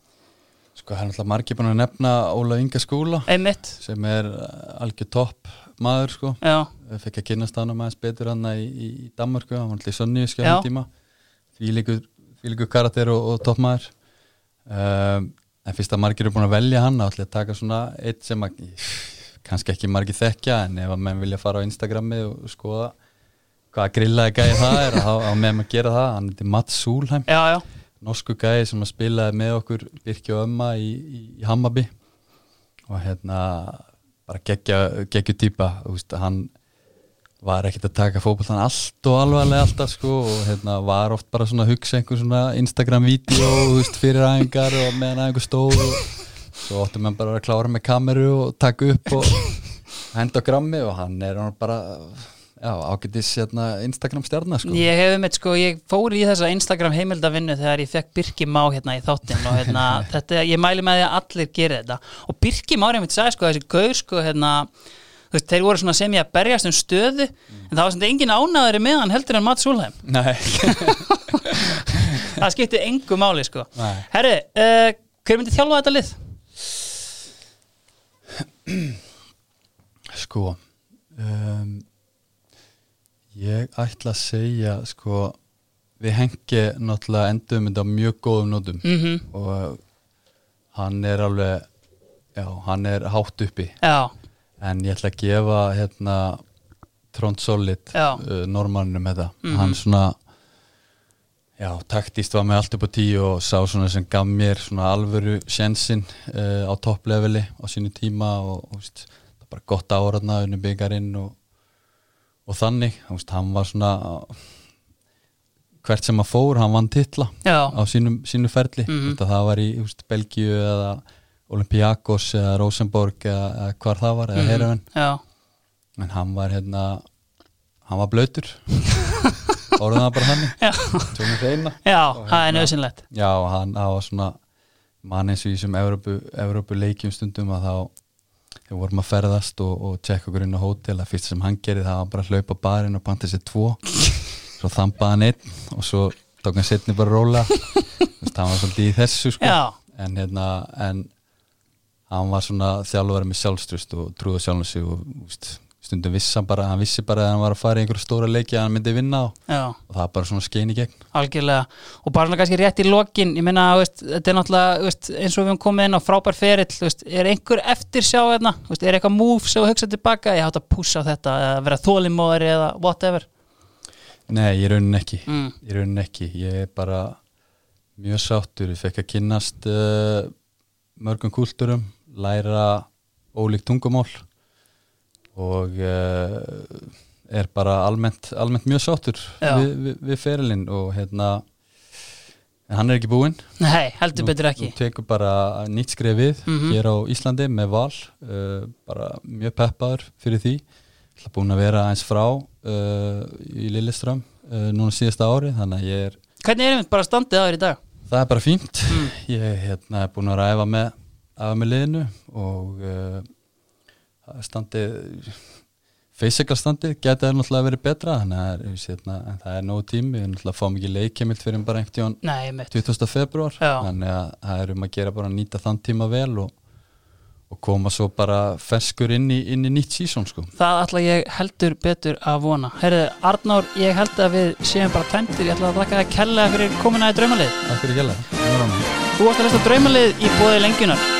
sko, hann er alltaf margir búin að nefna Óla Inga skóla Einmitt? sem er eh, algjör topp maður sko Já, fekk að kynast hann aðeins betur hann í, í Danmarku, hann var alltaf í Sönni því líkur, fylgur karakter og, og toppmaður um, en fyrst að margir eru búin að velja hann þá ætla ég að taka svona eitt sem að kannski ekki margir þekkja en ef að menn vilja fara á Instagrami og skoða hvaða grillaði gæði það er þá á meðan að gera það, hann heitir Mats Súlheim. Norsku gæði sem að spilaði með okkur Birki og Ömma í, í, í Hammarby og hérna bara geggju týpa hann var ekkert að taka fótbollan allt og alvarlega alltaf sko og hérna var oft bara svona að hugsa einhver svona Instagram-vídeó fyrir aðingar og meðan aðingar stóð og svo óttum hann bara að klára með kameru og taka upp og henda á grammi og hann er hann bara já, ágætis hérna, Instagram stjarnar sko. Ég hef um eitt sko, ég fór í þessa Instagram heimildavinnu þegar ég fekk Birki Má hérna í þáttinn og hérna, þetta, ég mæli með því að allir gera þetta. Og Birki Má er einmitt sagði sko, þessi gaur sko, hérna þú veist, þeir voru svona sem ég að berjast um stöðu en það var svona engin ánaðari með hann heldur en Mats Úlheim það skipti engu máli sko. Nei. Herri, uh, hver myndi þjálfa þetta lið? Sko um, Ég ætla að segja sko við hengi náttúrulega endum þetta á mjög góðum nótum. Mm og hann er alveg já, hann er hátt uppi. Já, en ég ætla að gefa hérna Trond Solid uh, normanninum þetta. Mhm. hann svona já, taktist var með allt upp á tíu og sá svona sem gaf mér svona alvöru sjensin uh, á toppleveli á sínu tíma og, og veist, það var bara gott áraðna unni byggarinn og, og þannig. Veist, hann var svona hvert sem að fór, hann vann titla já, á sínum, sínu ferli. Mm það var í veist, Belgíu eða Olympiakos eða Rosenborg eða, eða hvar það var, eða Mhm. Heröfn já. En hann var hérna hann var blöytur orðan það bara hann Já. tjónum hreina. Já, Og það er hérna- nöðsynlegt já, og hann það var svona mann eins og í þessum Evrópu, Evrópu leikjum stundum að þá þegar vorum að ferðast og, og tjekka okkur inn á hótel að fyrst sem hann gerði það var bara að hlaupa á barinn og panta sér tvo. Svo þambaði hann einn og svo tók hann setni bara róla. Þú veist, hann var svolítið í þessu sko. Já, en hérna en hann var svona þjálfari með sjálfstrust og trúða sjálfum sig og úst, stundum vissi hann bara hann vissi bara að hann var að fara í einhverja stóra leiki að hann myndi vinna já. og það var bara svona skein í gegn. Algjörlega. Og bara svona kannski rétt í lokin ég veist, þetta er náttúrulega veist, eins og við höfum komið inn á frábær ferill veist, er einhver eftir sjá veist, er eitthvað move sem hugsa tilbaka? Ég hátt að pússa á þetta eða vera þólimóðari eða whatever. Nei, ég raunin ekki. Mm. ég raunin ekki, ég er bara mjög sáttur, ég fekk að kynnast uh, mörgum kúlturum læra ólík tungumál og uh, er bara almennt, almennt mjög sáttur við, við, við ferilinn og hérna en hann er ekki búinn nei, heldur betur ekki Nú tekur bara nýtt skrif við Mhm. hér á Íslandi með val uh, bara mjög peppaður fyrir því Það búin að vera eins frá uh, í Lilleström núna síðasta ári þannig að ég er hvernig er einmitt bara standið aður í dag? það er bara fínt Mm. ég hérna, er búin að ræfa með aða með liðinu og uh, standið fysikal standið geta náttúrulega verið betra að er, hérna, en það er nógu tími við náttúrulega fáum ekki leikjamilt fyrir bara einhvern mitt 20. februar Já. þannig að það er um að gera bara að nýta þann tíma vel og, og koma svo bara ferskur inn í, inn í nýtt sísón sko. það ætla ég heldur betur að vona Herðu, Arnór, ég held að við séum bara tæmtir, ég ætla að þakka það kella fyrir komuna í draumalið Takk fyrir kjalla Þú varst að lesta draumalið í bóði lengjunar